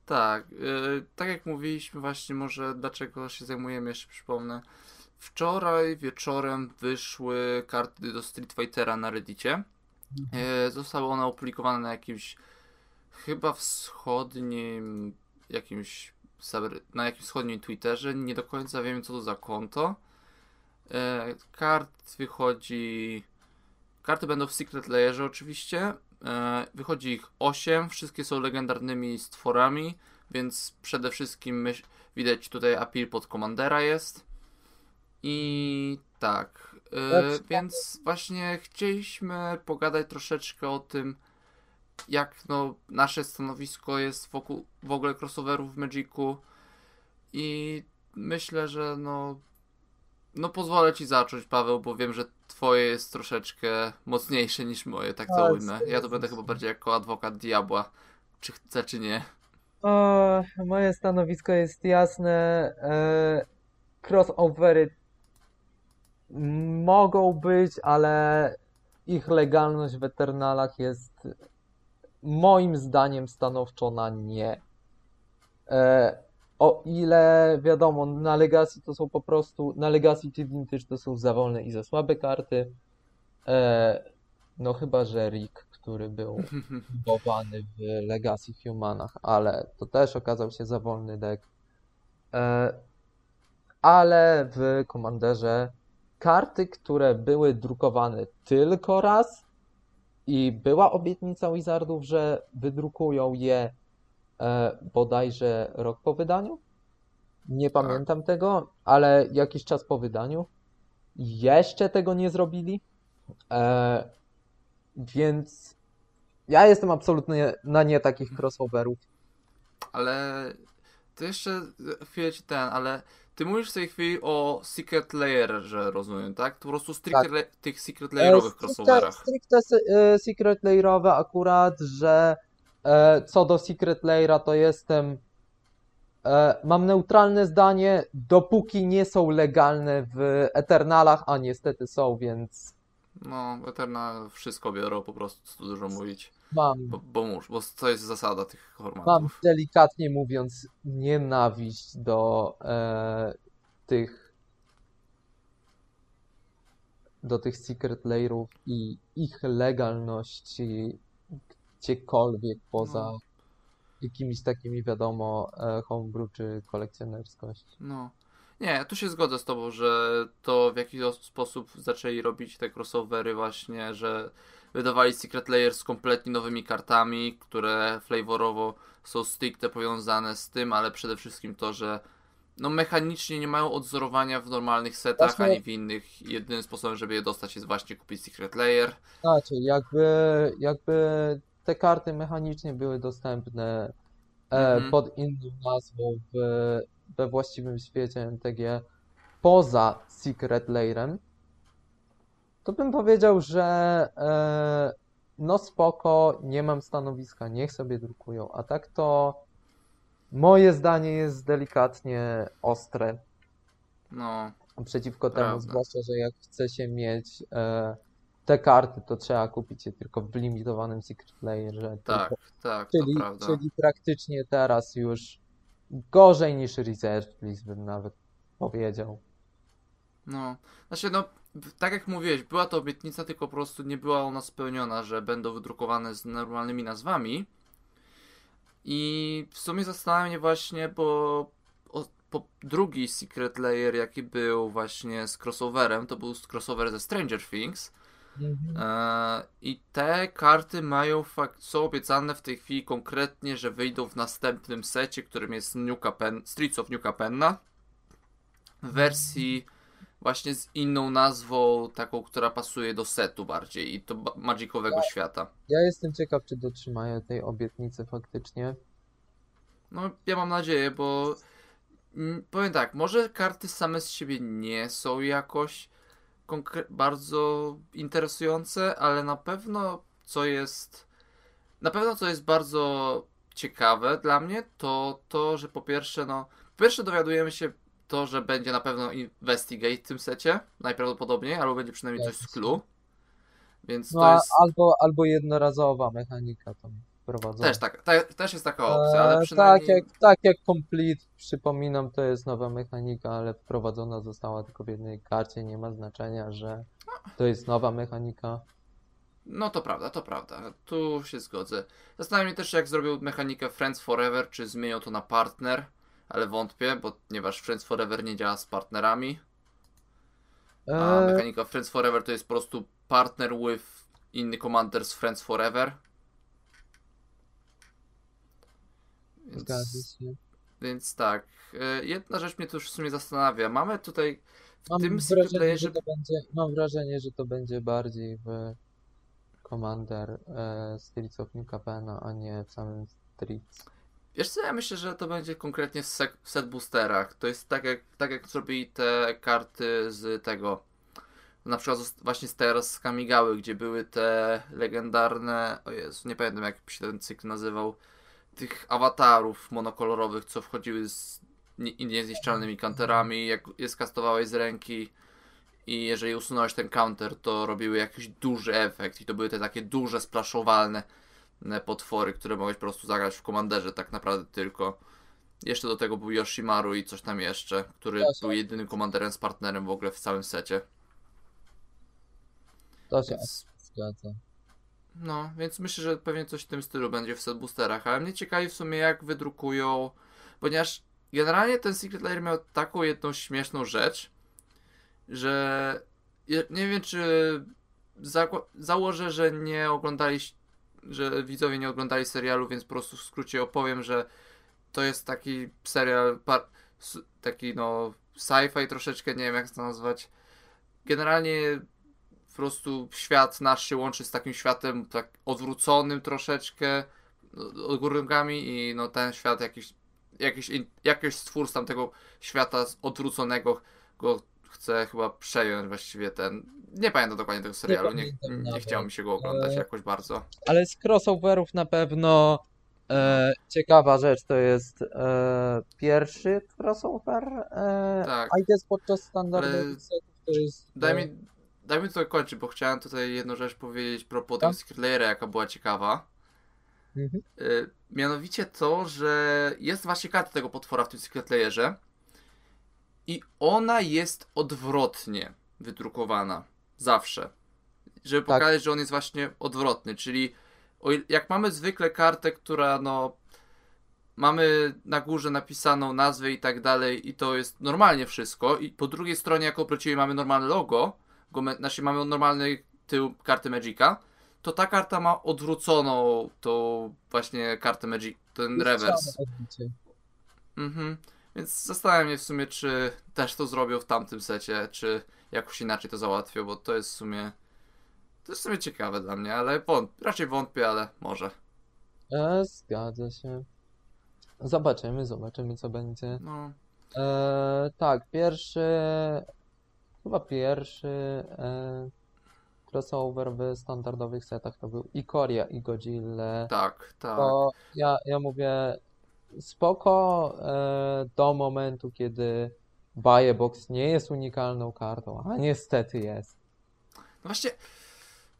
tak. Yy, tak jak mówiliśmy właśnie, może dlaczego się zajmujemy, jeszcze przypomnę. Wczoraj wieczorem wyszły karty do Street Fightera na Reddicie. Yy, zostały one opublikowane na jakimś chyba wschodnim jakimś na jakimś wschodnim Twitterze. Nie do końca wiem co to za konto. Yy, kart wychodzi Karty będą w Secret Layerze oczywiście. E, Wychodzi ich 8, wszystkie są legendarnymi stworami, więc przede wszystkim myśl, widać tutaj appeal pod Commandera jest. I tak, e, więc właśnie chcieliśmy pogadać troszeczkę o tym, jak no, nasze stanowisko jest wokół w ogóle crossoverów w Magicu. I myślę, że no no pozwolę ci zacząć, Paweł, bo wiem, że twoje jest troszeczkę mocniejsze niż moje, tak to Tak, ujmę. Ja to będę chyba bardziej jako adwokat diabła, czy chcę, czy nie. O, moje stanowisko jest jasne. E, crossovery mogą być, ale ich legalność w Eternalach jest moim zdaniem stanowczo na nie. E, o ile wiadomo, na Legacy to są po prostu, na Legacy czy Vintage to są za wolne i za słabe karty. E, no chyba, że Rick, który był budowany w Legacy Humanach, ale to też okazał się za wolny deck. E, ale w Commanderze karty, które były drukowane tylko raz i była obietnica Wizardów, że wydrukują je bodajże rok po wydaniu. Nie pamiętam tego, ale jakiś czas po wydaniu. Jeszcze tego nie zrobili. E, więc ja jestem absolutnie na nie takich crossoverów. Ale to jeszcze chwilę ci ten, ale ty mówisz w tej chwili o Secret Layerze, rozumiem, tak? To po prostu stricte Tak. tych Secret Layerowych E, stricte, crossoverach. stricte e, Secret Layerowe akurat, że e, co do Secret Layera to jestem e, mam neutralne zdanie, dopóki nie są legalne w Eternalach, a niestety są, więc No, Eterna wszystko biorą, po prostu, tu dużo mówić. mam, Bo, bo mórz, bo to jest zasada tych mam formatów. delikatnie mówiąc nienawiść do e, tych do tych Secret Layerów i ich legalności gdziekolwiek poza No. jakimiś takimi, wiadomo, e, homebrew czy kolekcjonerskość. No. Nie, tu się zgodzę z tobą, że to w jakiś os- sposób zaczęli robić te crossovery właśnie, że wydawali Secret Layer z kompletnie nowymi kartami, które flavorowo są stricte powiązane z tym, ale przede wszystkim to, że no mechanicznie nie mają odzorowania w normalnych setach, Właśnie- ani w innych. Jedynym sposobem, żeby je dostać jest właśnie kupić Secret Layer. Znaczy, jakby, jakby te karty mechanicznie były dostępne e, Mhm. pod inną nazwą w, we właściwym świecie MTG poza Secret Layerem, to bym powiedział, że e, no spoko, nie mam stanowiska, niech sobie drukują. A tak to moje zdanie jest delikatnie ostre No, przeciwko temu, Prawda. zwłaszcza, że jak chce się mieć e, te karty to trzeba kupić je tylko w limitowanym Secret Layerze. Tak, tylko, tak, czyli, to prawda. czyli praktycznie teraz już gorzej niż Reserve List bym nawet powiedział. No, znaczy no, tak jak mówiłeś, była to obietnica, tylko po prostu nie była ona spełniona, że będą wydrukowane z normalnymi nazwami. I w sumie zastanawia mnie właśnie, bo o, po drugi Secret Layer, jaki był właśnie z crossoverem, to był crossover ze Stranger Things. E, I te karty mają fakt, są obiecane w tej chwili konkretnie, że wyjdą w następnym secie, którym jest New Capen, Streets of New Capenna. W wersji właśnie z inną nazwą, taką, która pasuje do setu bardziej i to ba- magicowego świata. Ja jestem ciekaw, czy dotrzymają tej obietnicy faktycznie. No, ja mam nadzieję, bo mm, powiem tak, może karty same z siebie nie są jakoś bardzo interesujące, ale na pewno co jest na pewno co jest bardzo ciekawe dla mnie, to to, że po pierwsze, no, po pierwsze dowiadujemy się to, że będzie na pewno Investigate w tym secie, najprawdopodobniej, albo będzie przynajmniej coś z clue. Więc No, to jest albo, albo jednorazowa mechanika tam też tak, ta, też jest taka opcja, ale Eee, przynajmniej Tak jak, tak jak Complete, przypominam, to jest nowa mechanika, ale wprowadzona została tylko w jednej karcie. Nie ma znaczenia, że to jest nowa mechanika. No to prawda, to prawda. Tu się zgodzę. Zastanawiam się też, jak zrobił mechanikę Friends Forever, czy zmienią to na partner, ale wątpię, bo ponieważ Friends Forever nie działa z partnerami, a Eee, mechanika Friends Forever to jest po prostu partner with inny commander z Friends Forever. Zgadza Więc, się. więc tak. E, Jedna rzecz mnie tu już w sumie zastanawia. Mamy tutaj w Mam tym wrażenie, że to będzie, mam wrażenie, że to będzie bardziej w Commander e, Streets of New Capena, a nie w samym Streets. Wiesz co, ja myślę, że to będzie konkretnie w, sek- w set boosterach. To jest tak jak, tak jak zrobili te karty z tego. Na przykład właśnie z teraz z Kamigały, gdzie były te legendarne. O Jezu, nie pamiętam jak się ten cykl nazywał. Tych awatarów monokolorowych, co wchodziły z nie- niezniszczalnymi counterami, jak je skastowałeś z ręki. I jeżeli usunąłeś ten counter, to robiły jakiś duży efekt. I to były te takie duże, splaszowalne potwory, które mogłeś po prostu zagrać w komanderze tak naprawdę tylko. Jeszcze do tego był Yoshimaru i coś tam jeszcze, który Jasne. był jedynym komanderem z partnerem w ogóle w całym secie. To się Więc, zgadza. No, więc myślę, że pewnie coś w tym stylu będzie w set boosterach, ale mnie ciekawi w sumie jak wydrukują, ponieważ generalnie ten Secret Lair miał taką jedną śmieszną rzecz, że nie wiem czy zakła- założę, że nie oglądali, że widzowie nie oglądali serialu, więc po prostu w skrócie opowiem, że to jest taki serial, par, taki no sci-fi troszeczkę, nie wiem jak to nazwać. Generalnie po prostu świat nasz się łączy z takim światem tak odwróconym troszeczkę no, odgórnikami i no ten świat jakiś jakiś, in- jakiś stwór z tamtego świata odwróconego go chce chyba przejąć właściwie ten nie pamiętam dokładnie tego serialu, nie, nie nawet. chciało mi się go oglądać E, jakoś bardzo. Ale z crossoverów na pewno e, ciekawa rzecz to jest e, pierwszy crossover. E, Tak. I guess podczas standardowych setów to jest. Daj mi, daj mi to kończyć, bo chciałem tutaj jedną rzecz powiedzieć propos Tak. tego jaka była ciekawa. mhm. Y, mianowicie to, że jest właśnie karta tego potwora w tym Secret Layerze i ona jest odwrotnie wydrukowana. Zawsze. Żeby Tak. pokazać, że on jest właśnie odwrotny, czyli jak mamy zwykle kartę, która no mamy na górze napisaną nazwę i tak dalej i to jest normalnie wszystko i po drugiej stronie jak obrócimy mamy normalne logo, go, znaczy mamy normalny tył karty Magica, to ta karta ma odwróconą tą właśnie kartę Magic, ten rewers. Mhm. Więc zastanawiam się w sumie, czy też to zrobią w tamtym secie, czy jakoś inaczej to załatwią, bo to jest w sumie to jest w sumie ciekawe dla mnie, ale wąt, raczej wątpię, ale może. E, zgadza się. Zobaczymy, zobaczymy co będzie. No, E, tak, pierwszy, chyba pierwszy e, crossover w standardowych setach to był Ikoria i Godzilla. tak, tak. To ja, ja mówię spoko e, do momentu, kiedy Buyebox nie jest unikalną kartą, a niestety jest. No właśnie,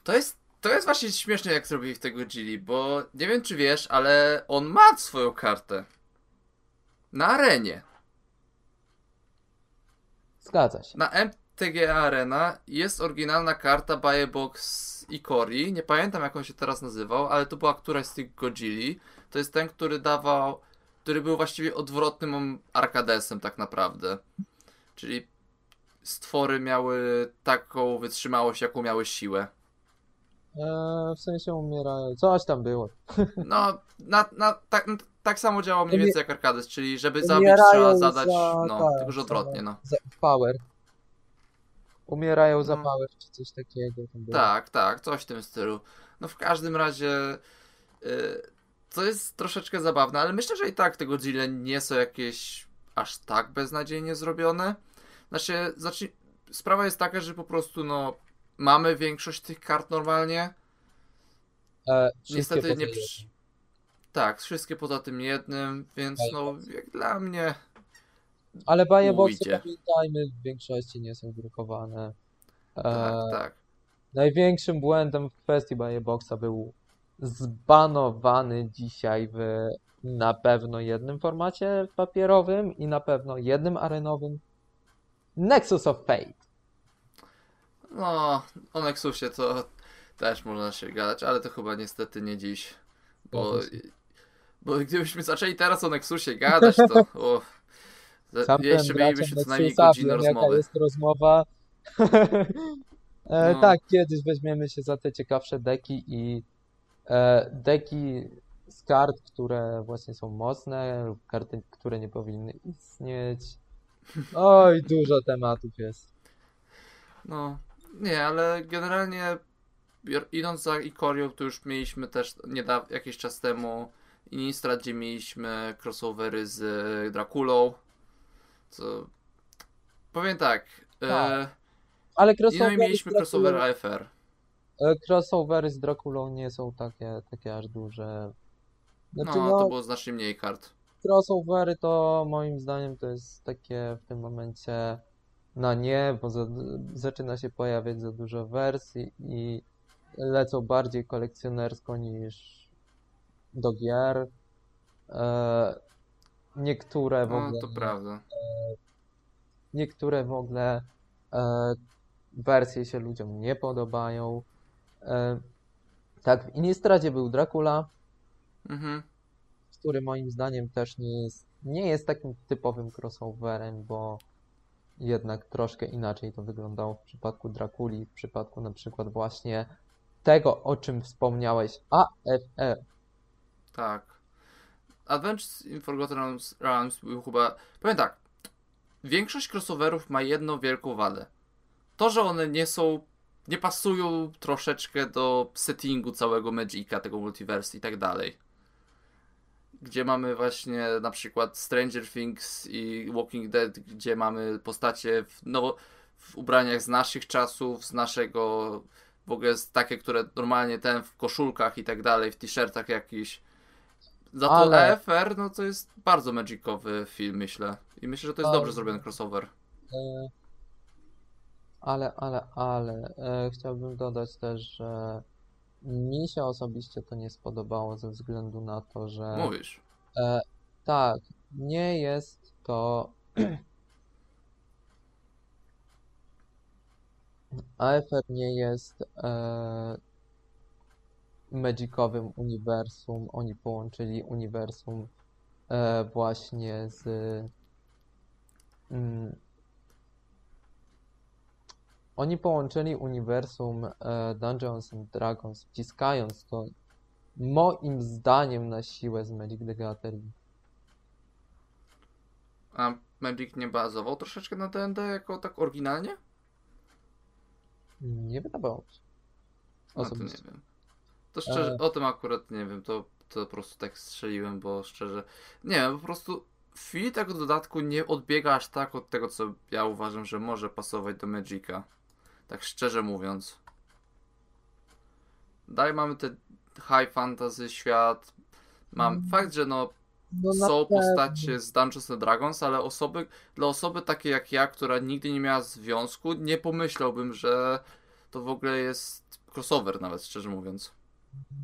To jest, to jest właśnie śmieszne, jak zrobili w tego Gili, bo nie wiem, czy wiesz, ale on ma swoją kartę. Na arenie. Zgadza się. Na MTG Arena jest oryginalna karta Buybox Ikori. Nie pamiętam jak on się teraz nazywał, ale to była któraś z tych Godzilli. To jest ten, który dawał, który był właściwie odwrotnym Arkadesem tak naprawdę. Czyli stwory miały taką wytrzymałość, jaką miały siłę. Eee, w sensie umierają. Coś tam było. [LAUGHS] No, na, na, tak, tak samo działa mniej więcej jak Arkades, czyli żeby zabić Umierają trzeba zadać, za- no, tak, tylko że odwrotnie, no. Za power. Umierają za No. czy coś takiego. Tak, tak, coś w tym stylu. No w każdym razie y, to jest troszeczkę zabawne, ale myślę, że i tak te Godzilla nie są jakieś aż tak beznadziejnie zrobione. Znaczy, znaczy sprawa jest taka, że po prostu no mamy większość tych kart normalnie. E, Niestety nie przy... Tak, wszystkie poza tym jednym, więc no jak dla mnie Ale Ujdzie. pamiętajmy, w większości nie są drukowane. E, tak, tak. Największym błędem w kwestii buyboxa był zbanowany dzisiaj w na pewno jednym formacie papierowym i na pewno jednym arenowym Nexus of Fate. No, o Nexusie to też można się gadać, ale to chyba niestety nie dziś. Bo, bo gdybyśmy zaczęli teraz o Nexusie gadać, to [LAUGHS] za- Sam jeszcze mielibyśmy co najmniej godzinę wiem, jaka rozmowy. jest rozmowa. [LAUGHS] E, No. Tak, kiedyś weźmiemy się za te ciekawsze deki i e, deki z kart, które właśnie są mocne lub karty, które nie powinny istnieć. Oj, dużo tematów jest. No, nie, ale generalnie idąc za Ikorią, to już mieliśmy też niedaw- jakiś czas temu Innistrad, gdzie mieliśmy crossovery z Drakulą, co powiem tak, e, Tak. Ale i no i mieliśmy z Draculą- crossover AFR. e, crossovery z Drakulą nie są takie, takie aż duże. Znaczy, No, no, to było znacznie mniej kart. crossovery to moim zdaniem to jest takie w tym momencie na nie, bo za, zaczyna się pojawiać za dużo wersji i lecą bardziej kolekcjonersko niż do gier. E, niektóre w No, ogóle, to prawda. niektóre w ogóle e, wersje się ludziom nie podobają. E, tak, w Innistradzie był Dracula, Mhm. który moim zdaniem też nie jest, nie jest takim typowym crossoverem, bo jednak troszkę inaczej to wyglądało w przypadku Drakuli, w przypadku na przykład właśnie tego, o czym wspomniałeś, AFR. Tak. Adventures in Forgotten Realms, Realms był chyba... Powiem tak. Większość crossoverów ma jedną wielką wadę. To, że one nie są... Nie pasują troszeczkę do settingu całego Magica, tego multiverse i tak dalej. Gdzie mamy właśnie na przykład Stranger Things i Walking Dead, gdzie mamy postacie w, nowo, w ubraniach z naszych czasów, z naszego w ogóle jest takie, które normalnie ten w koszulkach i tak dalej, w t-shirtach jakiś. Za to Ale- AFR, no to jest bardzo magicowy film, myślę. I myślę, że to jest dobrze zrobiony crossover. E, Ale, ale, ale e, chciałbym dodać też, że mi się osobiście to nie spodobało ze względu na to, że Mówisz. E, tak, nie jest to. [CLEARS THROAT] AFR nie jest e, magicowym uniwersum. Oni połączyli uniwersum e, właśnie z. Mm, oni połączyli uniwersum e, Dungeons and Dragons, wciskając to moim zdaniem na siłę z Magic the Gathering. A Magic nie bazował troszeczkę na D&D jako tak oryginalnie? Nie wydawało mi się. No to nie Osobiście. wiem. To szczerze, E. o tym akurat nie wiem, to, to po prostu tak strzeliłem, bo szczerze, nie wiem, po prostu w chwili tego dodatku nie odbiega aż tak od tego, co ja uważam, że może pasować do Magica. Tak szczerze mówiąc. Dalej mamy te high fantasy świat. Mam Mm. fakt, że no No są postacie z Dungeons and Dragons, ale osoby, dla osoby takiej jak ja, która nigdy nie miała związku, nie pomyślałbym, że to w ogóle jest crossover nawet, szczerze mówiąc.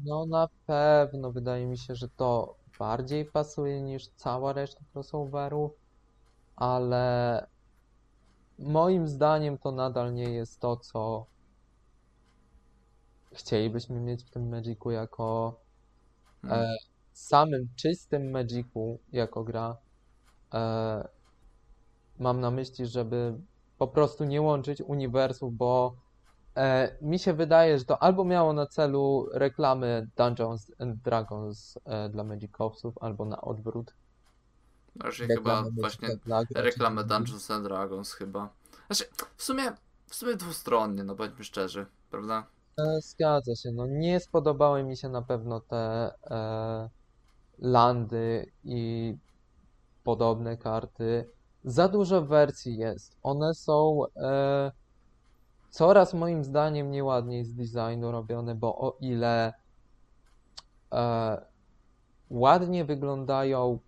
No na pewno wydaje mi się, że to bardziej pasuje niż cała reszta crossoverów, ale moim zdaniem to nadal nie jest to, co chcielibyśmy mieć w tym Magicu jako Hmm. e, samym czystym Magicu jako gra. E, mam na myśli, żeby po prostu nie łączyć uniwersów, bo e, mi się wydaje, że to albo miało na celu reklamy Dungeons and Dragons e, dla Magicowców, albo na odwrót. Raczej chyba właśnie dla graczy. reklamę Dungeons and Dragons chyba. Znaczy, w sumie, w sumie dwustronnie, no bądźmy szczerzy, prawda? E, Zgadza się, no nie spodobały mi się na pewno te e, landy i podobne karty. Za dużo wersji jest. One są e, coraz moim zdaniem nieładniej z designu robione, bo o ile e, ładnie wyglądają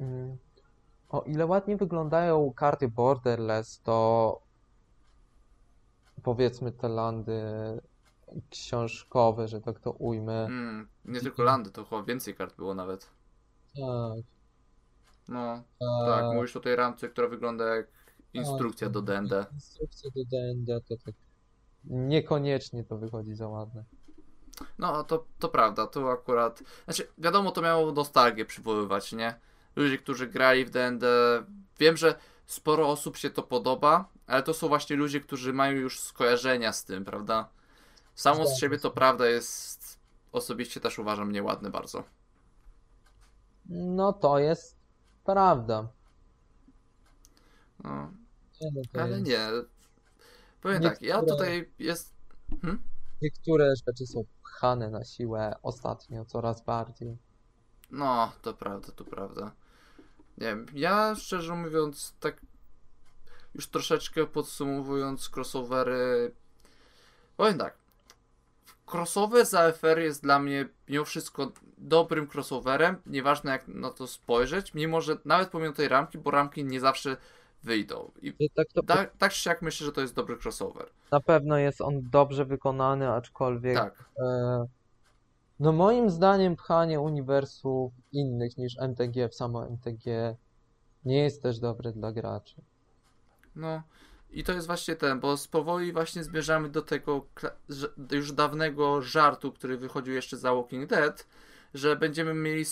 mm, o ile ładnie wyglądają karty Borderless, to powiedzmy te landy książkowe, że tak to ujmę. Mm, nie tylko landy, to chyba więcej kart było nawet. Tak. No, tak, e, mówisz o tej ramce, która wygląda jak instrukcja do D&D. Instrukcja do D&D to tak niekoniecznie to wychodzi za ładne. No, to, to prawda, to akurat... Znaczy, wiadomo, to miało nostalgię przywoływać, nie? Ludzie, którzy grali w D&D... Wiem, że sporo osób się to podoba, ale to są właśnie ludzie, którzy mają już skojarzenia z tym, prawda? Samo z siebie to prawda jest... Osobiście też uważam nieładne bardzo. No to jest prawda. No, Nie, no to ale jest... nie. Powiem tak, ja Niektóre- tutaj jest... Hmm? Niektóre rzeczy są pchane na siłę ostatnio coraz bardziej. No, to prawda, to prawda. Nie wiem, ja szczerze mówiąc, tak już troszeczkę podsumowując crossovery, powiem tak. Crossover z AFR jest dla mnie mimo wszystko dobrym crossoverem, nieważne jak na to spojrzeć, mimo że nawet pomimo tej ramki, bo ramki nie zawsze wyjdą. I tak to tak, tak czy siak myślę, że to jest dobry crossover. na pewno jest on dobrze wykonany, aczkolwiek Tak. e, no moim zdaniem pchanie uniwersów innych niż MTG w samo MTG nie jest też dobre dla graczy. No i to jest właśnie ten, bo z powoli właśnie zmierzamy do tego już dawnego żartu, który wychodził jeszcze za Walking Dead, że będziemy mieli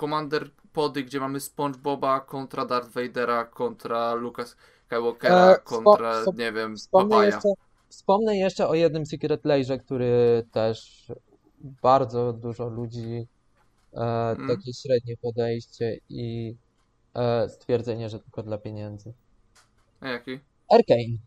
Commander pody, gdzie mamy SpongeBoba kontra Darth Vadera, kontra Lucas Skywalkera, E, kontra, spo- nie wiem, Wspomnę jeszcze, wspomnę jeszcze o jednym Secret Lairze, który też bardzo dużo ludzi e, Mm. takie średnie podejście i e, stwierdzenie, że tylko dla pieniędzy. A jaki? Arcane,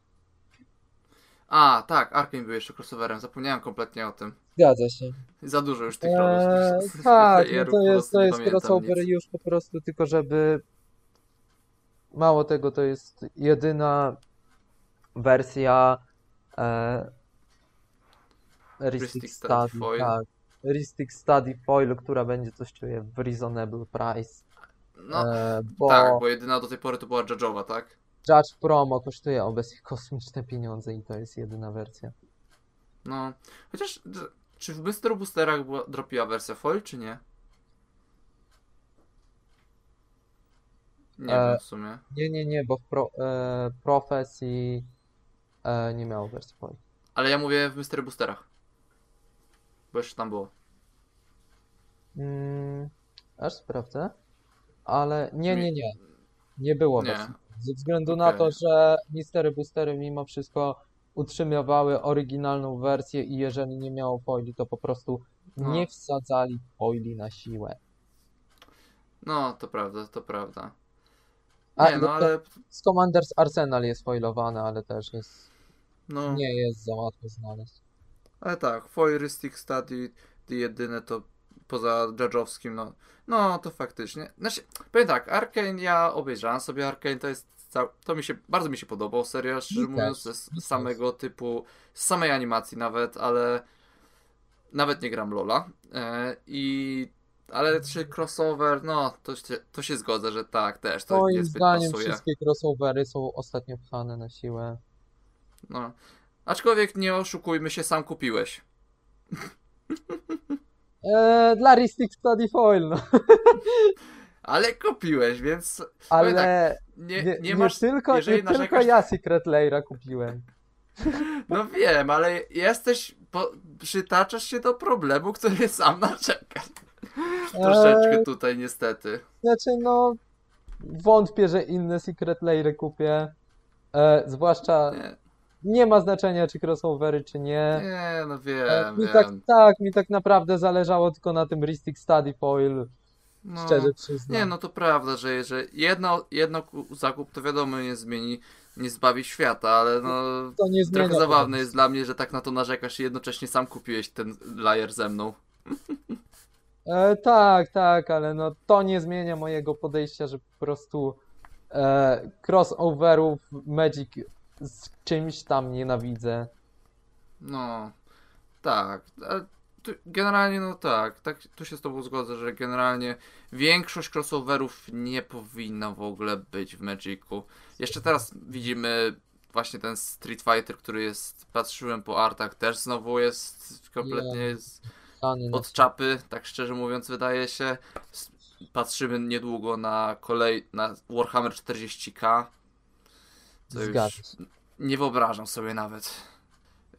A, tak, Arkane był jeszcze crossoverem, zapomniałem kompletnie o tym. Zgadza się. Za dużo już tych Eee, tych [LAUGHS] tak, no to jest, to jest crossover nic. już po prostu tylko, żeby mało tego, to jest jedyna wersja e, Ristic Study Foil. tak. Ristic Study Foil, która będzie coś czuję w reasonable price, No, e, bo tak, bo jedyna do tej pory to była Judge'owa, tak? Judge Promo kosztuje obecnie kosmiczne pieniądze i to jest jedyna wersja. No, chociaż czy w Mr. Boosterach dropiła wersja foil, czy nie? Nie E, wiem w sumie. Nie, nie, nie, bo w pro, e, Profesji e, nie miało wersji Foil. Ale ja mówię w Mr. Boosterach. Bo jeszcze tam było. Mm, aż sprawdzę. Ale nie, nie, nie. Nie było Nie. wersji. Ze względu na Okej. to, że Mistery Boostery mimo wszystko utrzymywały oryginalną wersję i jeżeli nie miało foili, to po prostu No. nie wsadzali foili na siłę. No, to prawda, to prawda. A, Nie, no no to- ale. Z Commanders Arsenal jest foilowane, ale też jest, No, nie jest za łatwo znaleźć. ale tak, Foilistic Study, jedyne to poza Judge'owskim, no. No, to faktycznie. Znaczy, powiem tak, Arkane, ja obejrzałem sobie Arkane, to jest. To mi się, bardzo mi się podobał, serio, szczerze mówiąc, z samego typu, z samej animacji nawet, ale nawet nie gram Lola. E, I. Ale czy crossover, no, to się, to się zgodzę, że tak, też, to Moim niezbyt zdaniem pasuje. wszystkie crossovery są ostatnio pchane na siłę. No. Aczkolwiek nie oszukujmy się, sam kupiłeś. E, dla Ristic Study Foil, no. [LAUGHS] Ale kupiłeś, więc Ale tak, nie, nie, nie masz. tylko, nie tylko ja Secret Laira kupiłem. [LAUGHS] No wiem, ale jesteś. Po, przytaczasz się do problemu, który sam. Troszeczkę Eee, tutaj niestety. Znaczy, no, wątpię, że inne Secret Lairy kupię. E, zwłaszcza Nie, nie ma znaczenia, czy crossovery, czy nie. nie no E, wiem, mi wiem. tak, tak, mi tak naprawdę zależało tylko na tym Ristic Study Foil, No, szczerze przyznam. nie, no to prawda, że, że jedno, jedno ku- zakup to wiadomo nie zmieni, nie zbawi świata, ale no. to nie zmienia. Trochę zabawne jest dla mnie, że tak na to narzekasz i jednocześnie sam kupiłeś ten lajer ze mną. [LAUGHS] E, tak, tak, ale no to nie zmienia mojego podejścia, że po prostu e, crossoverów Magic z czymś tam nienawidzę. No, tak. ale Generalnie no tak, tak, tu się z tobą zgodzę, że generalnie większość crossoverów nie powinna w ogóle być w Magicu. Jeszcze teraz widzimy właśnie ten Street Fighter, który jest, patrzyłem po artach, też znowu jest kompletnie jest od czapy, tak szczerze mówiąc wydaje się. Patrzymy niedługo na kolej, na Warhammer 40k. Co już nie wyobrażam sobie nawet.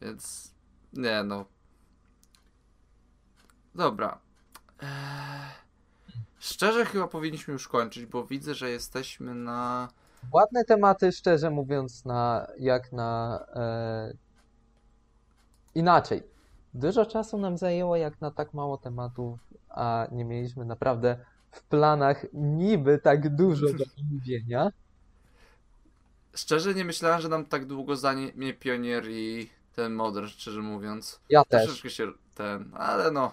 Więc nie no. Dobra. Eee, szczerze chyba powinniśmy już kończyć, bo widzę, że jesteśmy na. Ładne tematy, szczerze mówiąc, na jak na e, inaczej. Dużo czasu nam zajęło jak na tak mało tematów, a nie mieliśmy naprawdę w planach niby tak dużo do [LAUGHS] omówienia. Szczerze nie myślałem, że nam tak długo zajmie Pionier i ten Modern, szczerze mówiąc. Ja też. Troszeczkę się ten, ale no.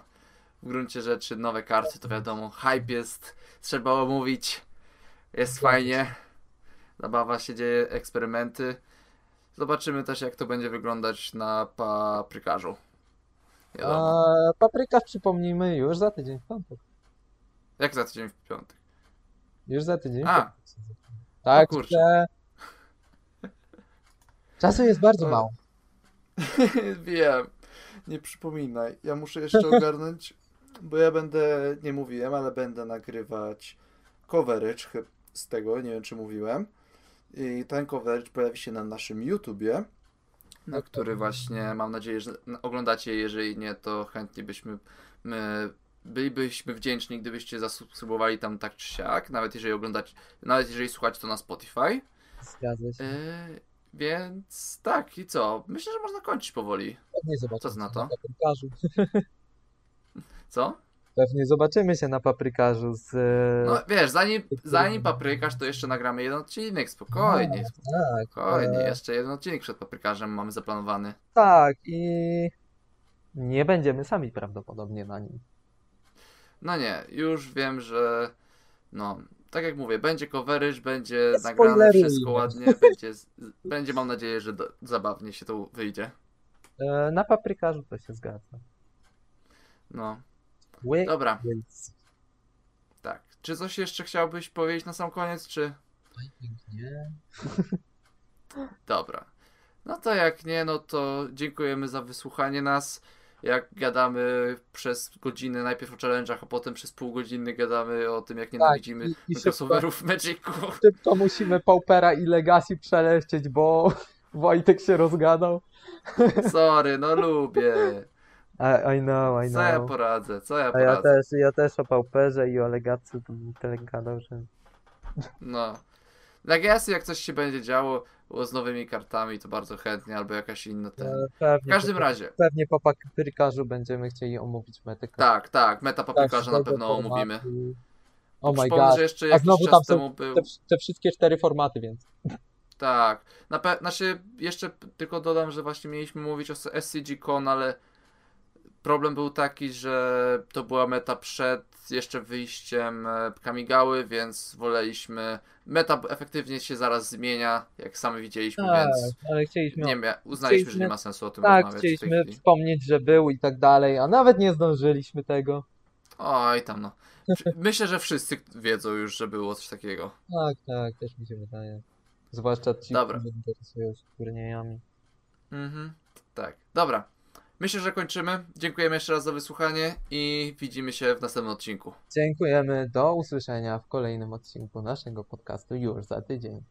W gruncie rzeczy nowe karty to wiadomo. Hype jest, trzeba omówić. Jest fajnie. Zabawa się dzieje, eksperymenty. Zobaczymy też jak to będzie wyglądać na paprykarzu. Wiadomo. A, paprykarz przypomnijmy już za tydzień w piątek. Jak za tydzień w piątek? Już za tydzień. A. Tak, kurczę. że czasu jest bardzo mało. [LAUGHS] Wiem. Nie przypominaj. Ja muszę jeszcze ogarnąć, bo ja będę, nie mówiłem, ale będę nagrywać coverage z tego, nie wiem czy mówiłem. I ten coverage pojawi się na naszym YouTubie, na który właśnie mam nadzieję, że oglądacie. Jeżeli nie, to chętnie byśmy my, bylibyśmy wdzięczni, gdybyście zasubskrybowali tam tak czy siak, nawet jeżeli oglądacie, nawet jeżeli słuchacie to na Spotify. Zgadza się. Yy, więc tak, i co? Myślę, że można kończyć powoli. Pewnie zobaczymy Co na to? paprykarzu. [LAUGHS] Co? Pewnie zobaczymy się na paprykarzu z... e, No wiesz, zanim, zanim paprykarz, to jeszcze nagramy jeden odcinek, spokojnie, tak, spokojnie. e, Jeszcze jeden odcinek przed paprykarzem mamy zaplanowany. tak i nie będziemy sami prawdopodobnie na nim. No nie, już wiem, że no, tak jak mówię, będzie coverage, będzie nagrane wszystko ładnie, będzie, będzie mam nadzieję, że do, zabawnie się to wyjdzie. E, Na paprykarzu to się zgadza. No, Dobra, Więc... tak. Czy coś jeszcze chciałbyś powiedzieć na sam koniec, czy... Nie. Dobra. No to jak nie, no to dziękujemy za wysłuchanie nas. Jak gadamy przez godzinę, najpierw o challenge'ach, a potem przez pół godziny gadamy o tym, jak nienawidzimy Tak, crossoverów w Magicu. Szybko musimy Paupera i Legacy przelecieć, bo [LAUGHS] Wojtek się rozgadał. Sorry, no lubię. I, I know, I Co ja know. poradzę, co ja A ja poradzę. też, ja też o Pauperze i o Legacy tyle gadał, że... No. Legacy, jak coś się będzie działo z nowymi kartami, to bardzo chętnie, albo jakaś inna ten. E, Pewnie, W każdym razie, Pewnie po paprykarzu będziemy chcieli omówić metę tak, tak, meta paprykarza na pewno formatu. omówimy. Oh my god. że jeszcze A znowu tam są był. te, te wszystkie cztery formaty, więc... Tak. Na pe- znaczy, jeszcze tylko dodam, że właśnie mieliśmy mówić o SCG-Con, ale problem był taki, że to była meta przed jeszcze wyjściem e, Kamigały, więc woleliśmy. Meta efektywnie się zaraz zmienia, jak sami widzieliśmy, Tak, więc ale chcieliśmy... nie uznaliśmy, że nie ma sensu o tym tak, rozmawiać chcieliśmy wspomnieć, że był i tak dalej, a nawet nie zdążyliśmy tego. Oj, tam no. Myślę, że wszyscy wiedzą już, że było coś takiego. Tak, tak, też mi się wydaje. Zwłaszcza ci, Dobra. którzy interesują się turniejami. Mhm. Tak, dobra. Myślę, że kończymy. Dziękujemy jeszcze raz za wysłuchanie i widzimy się w następnym odcinku. Dziękujemy. Do usłyszenia w kolejnym odcinku naszego podcastu już za tydzień.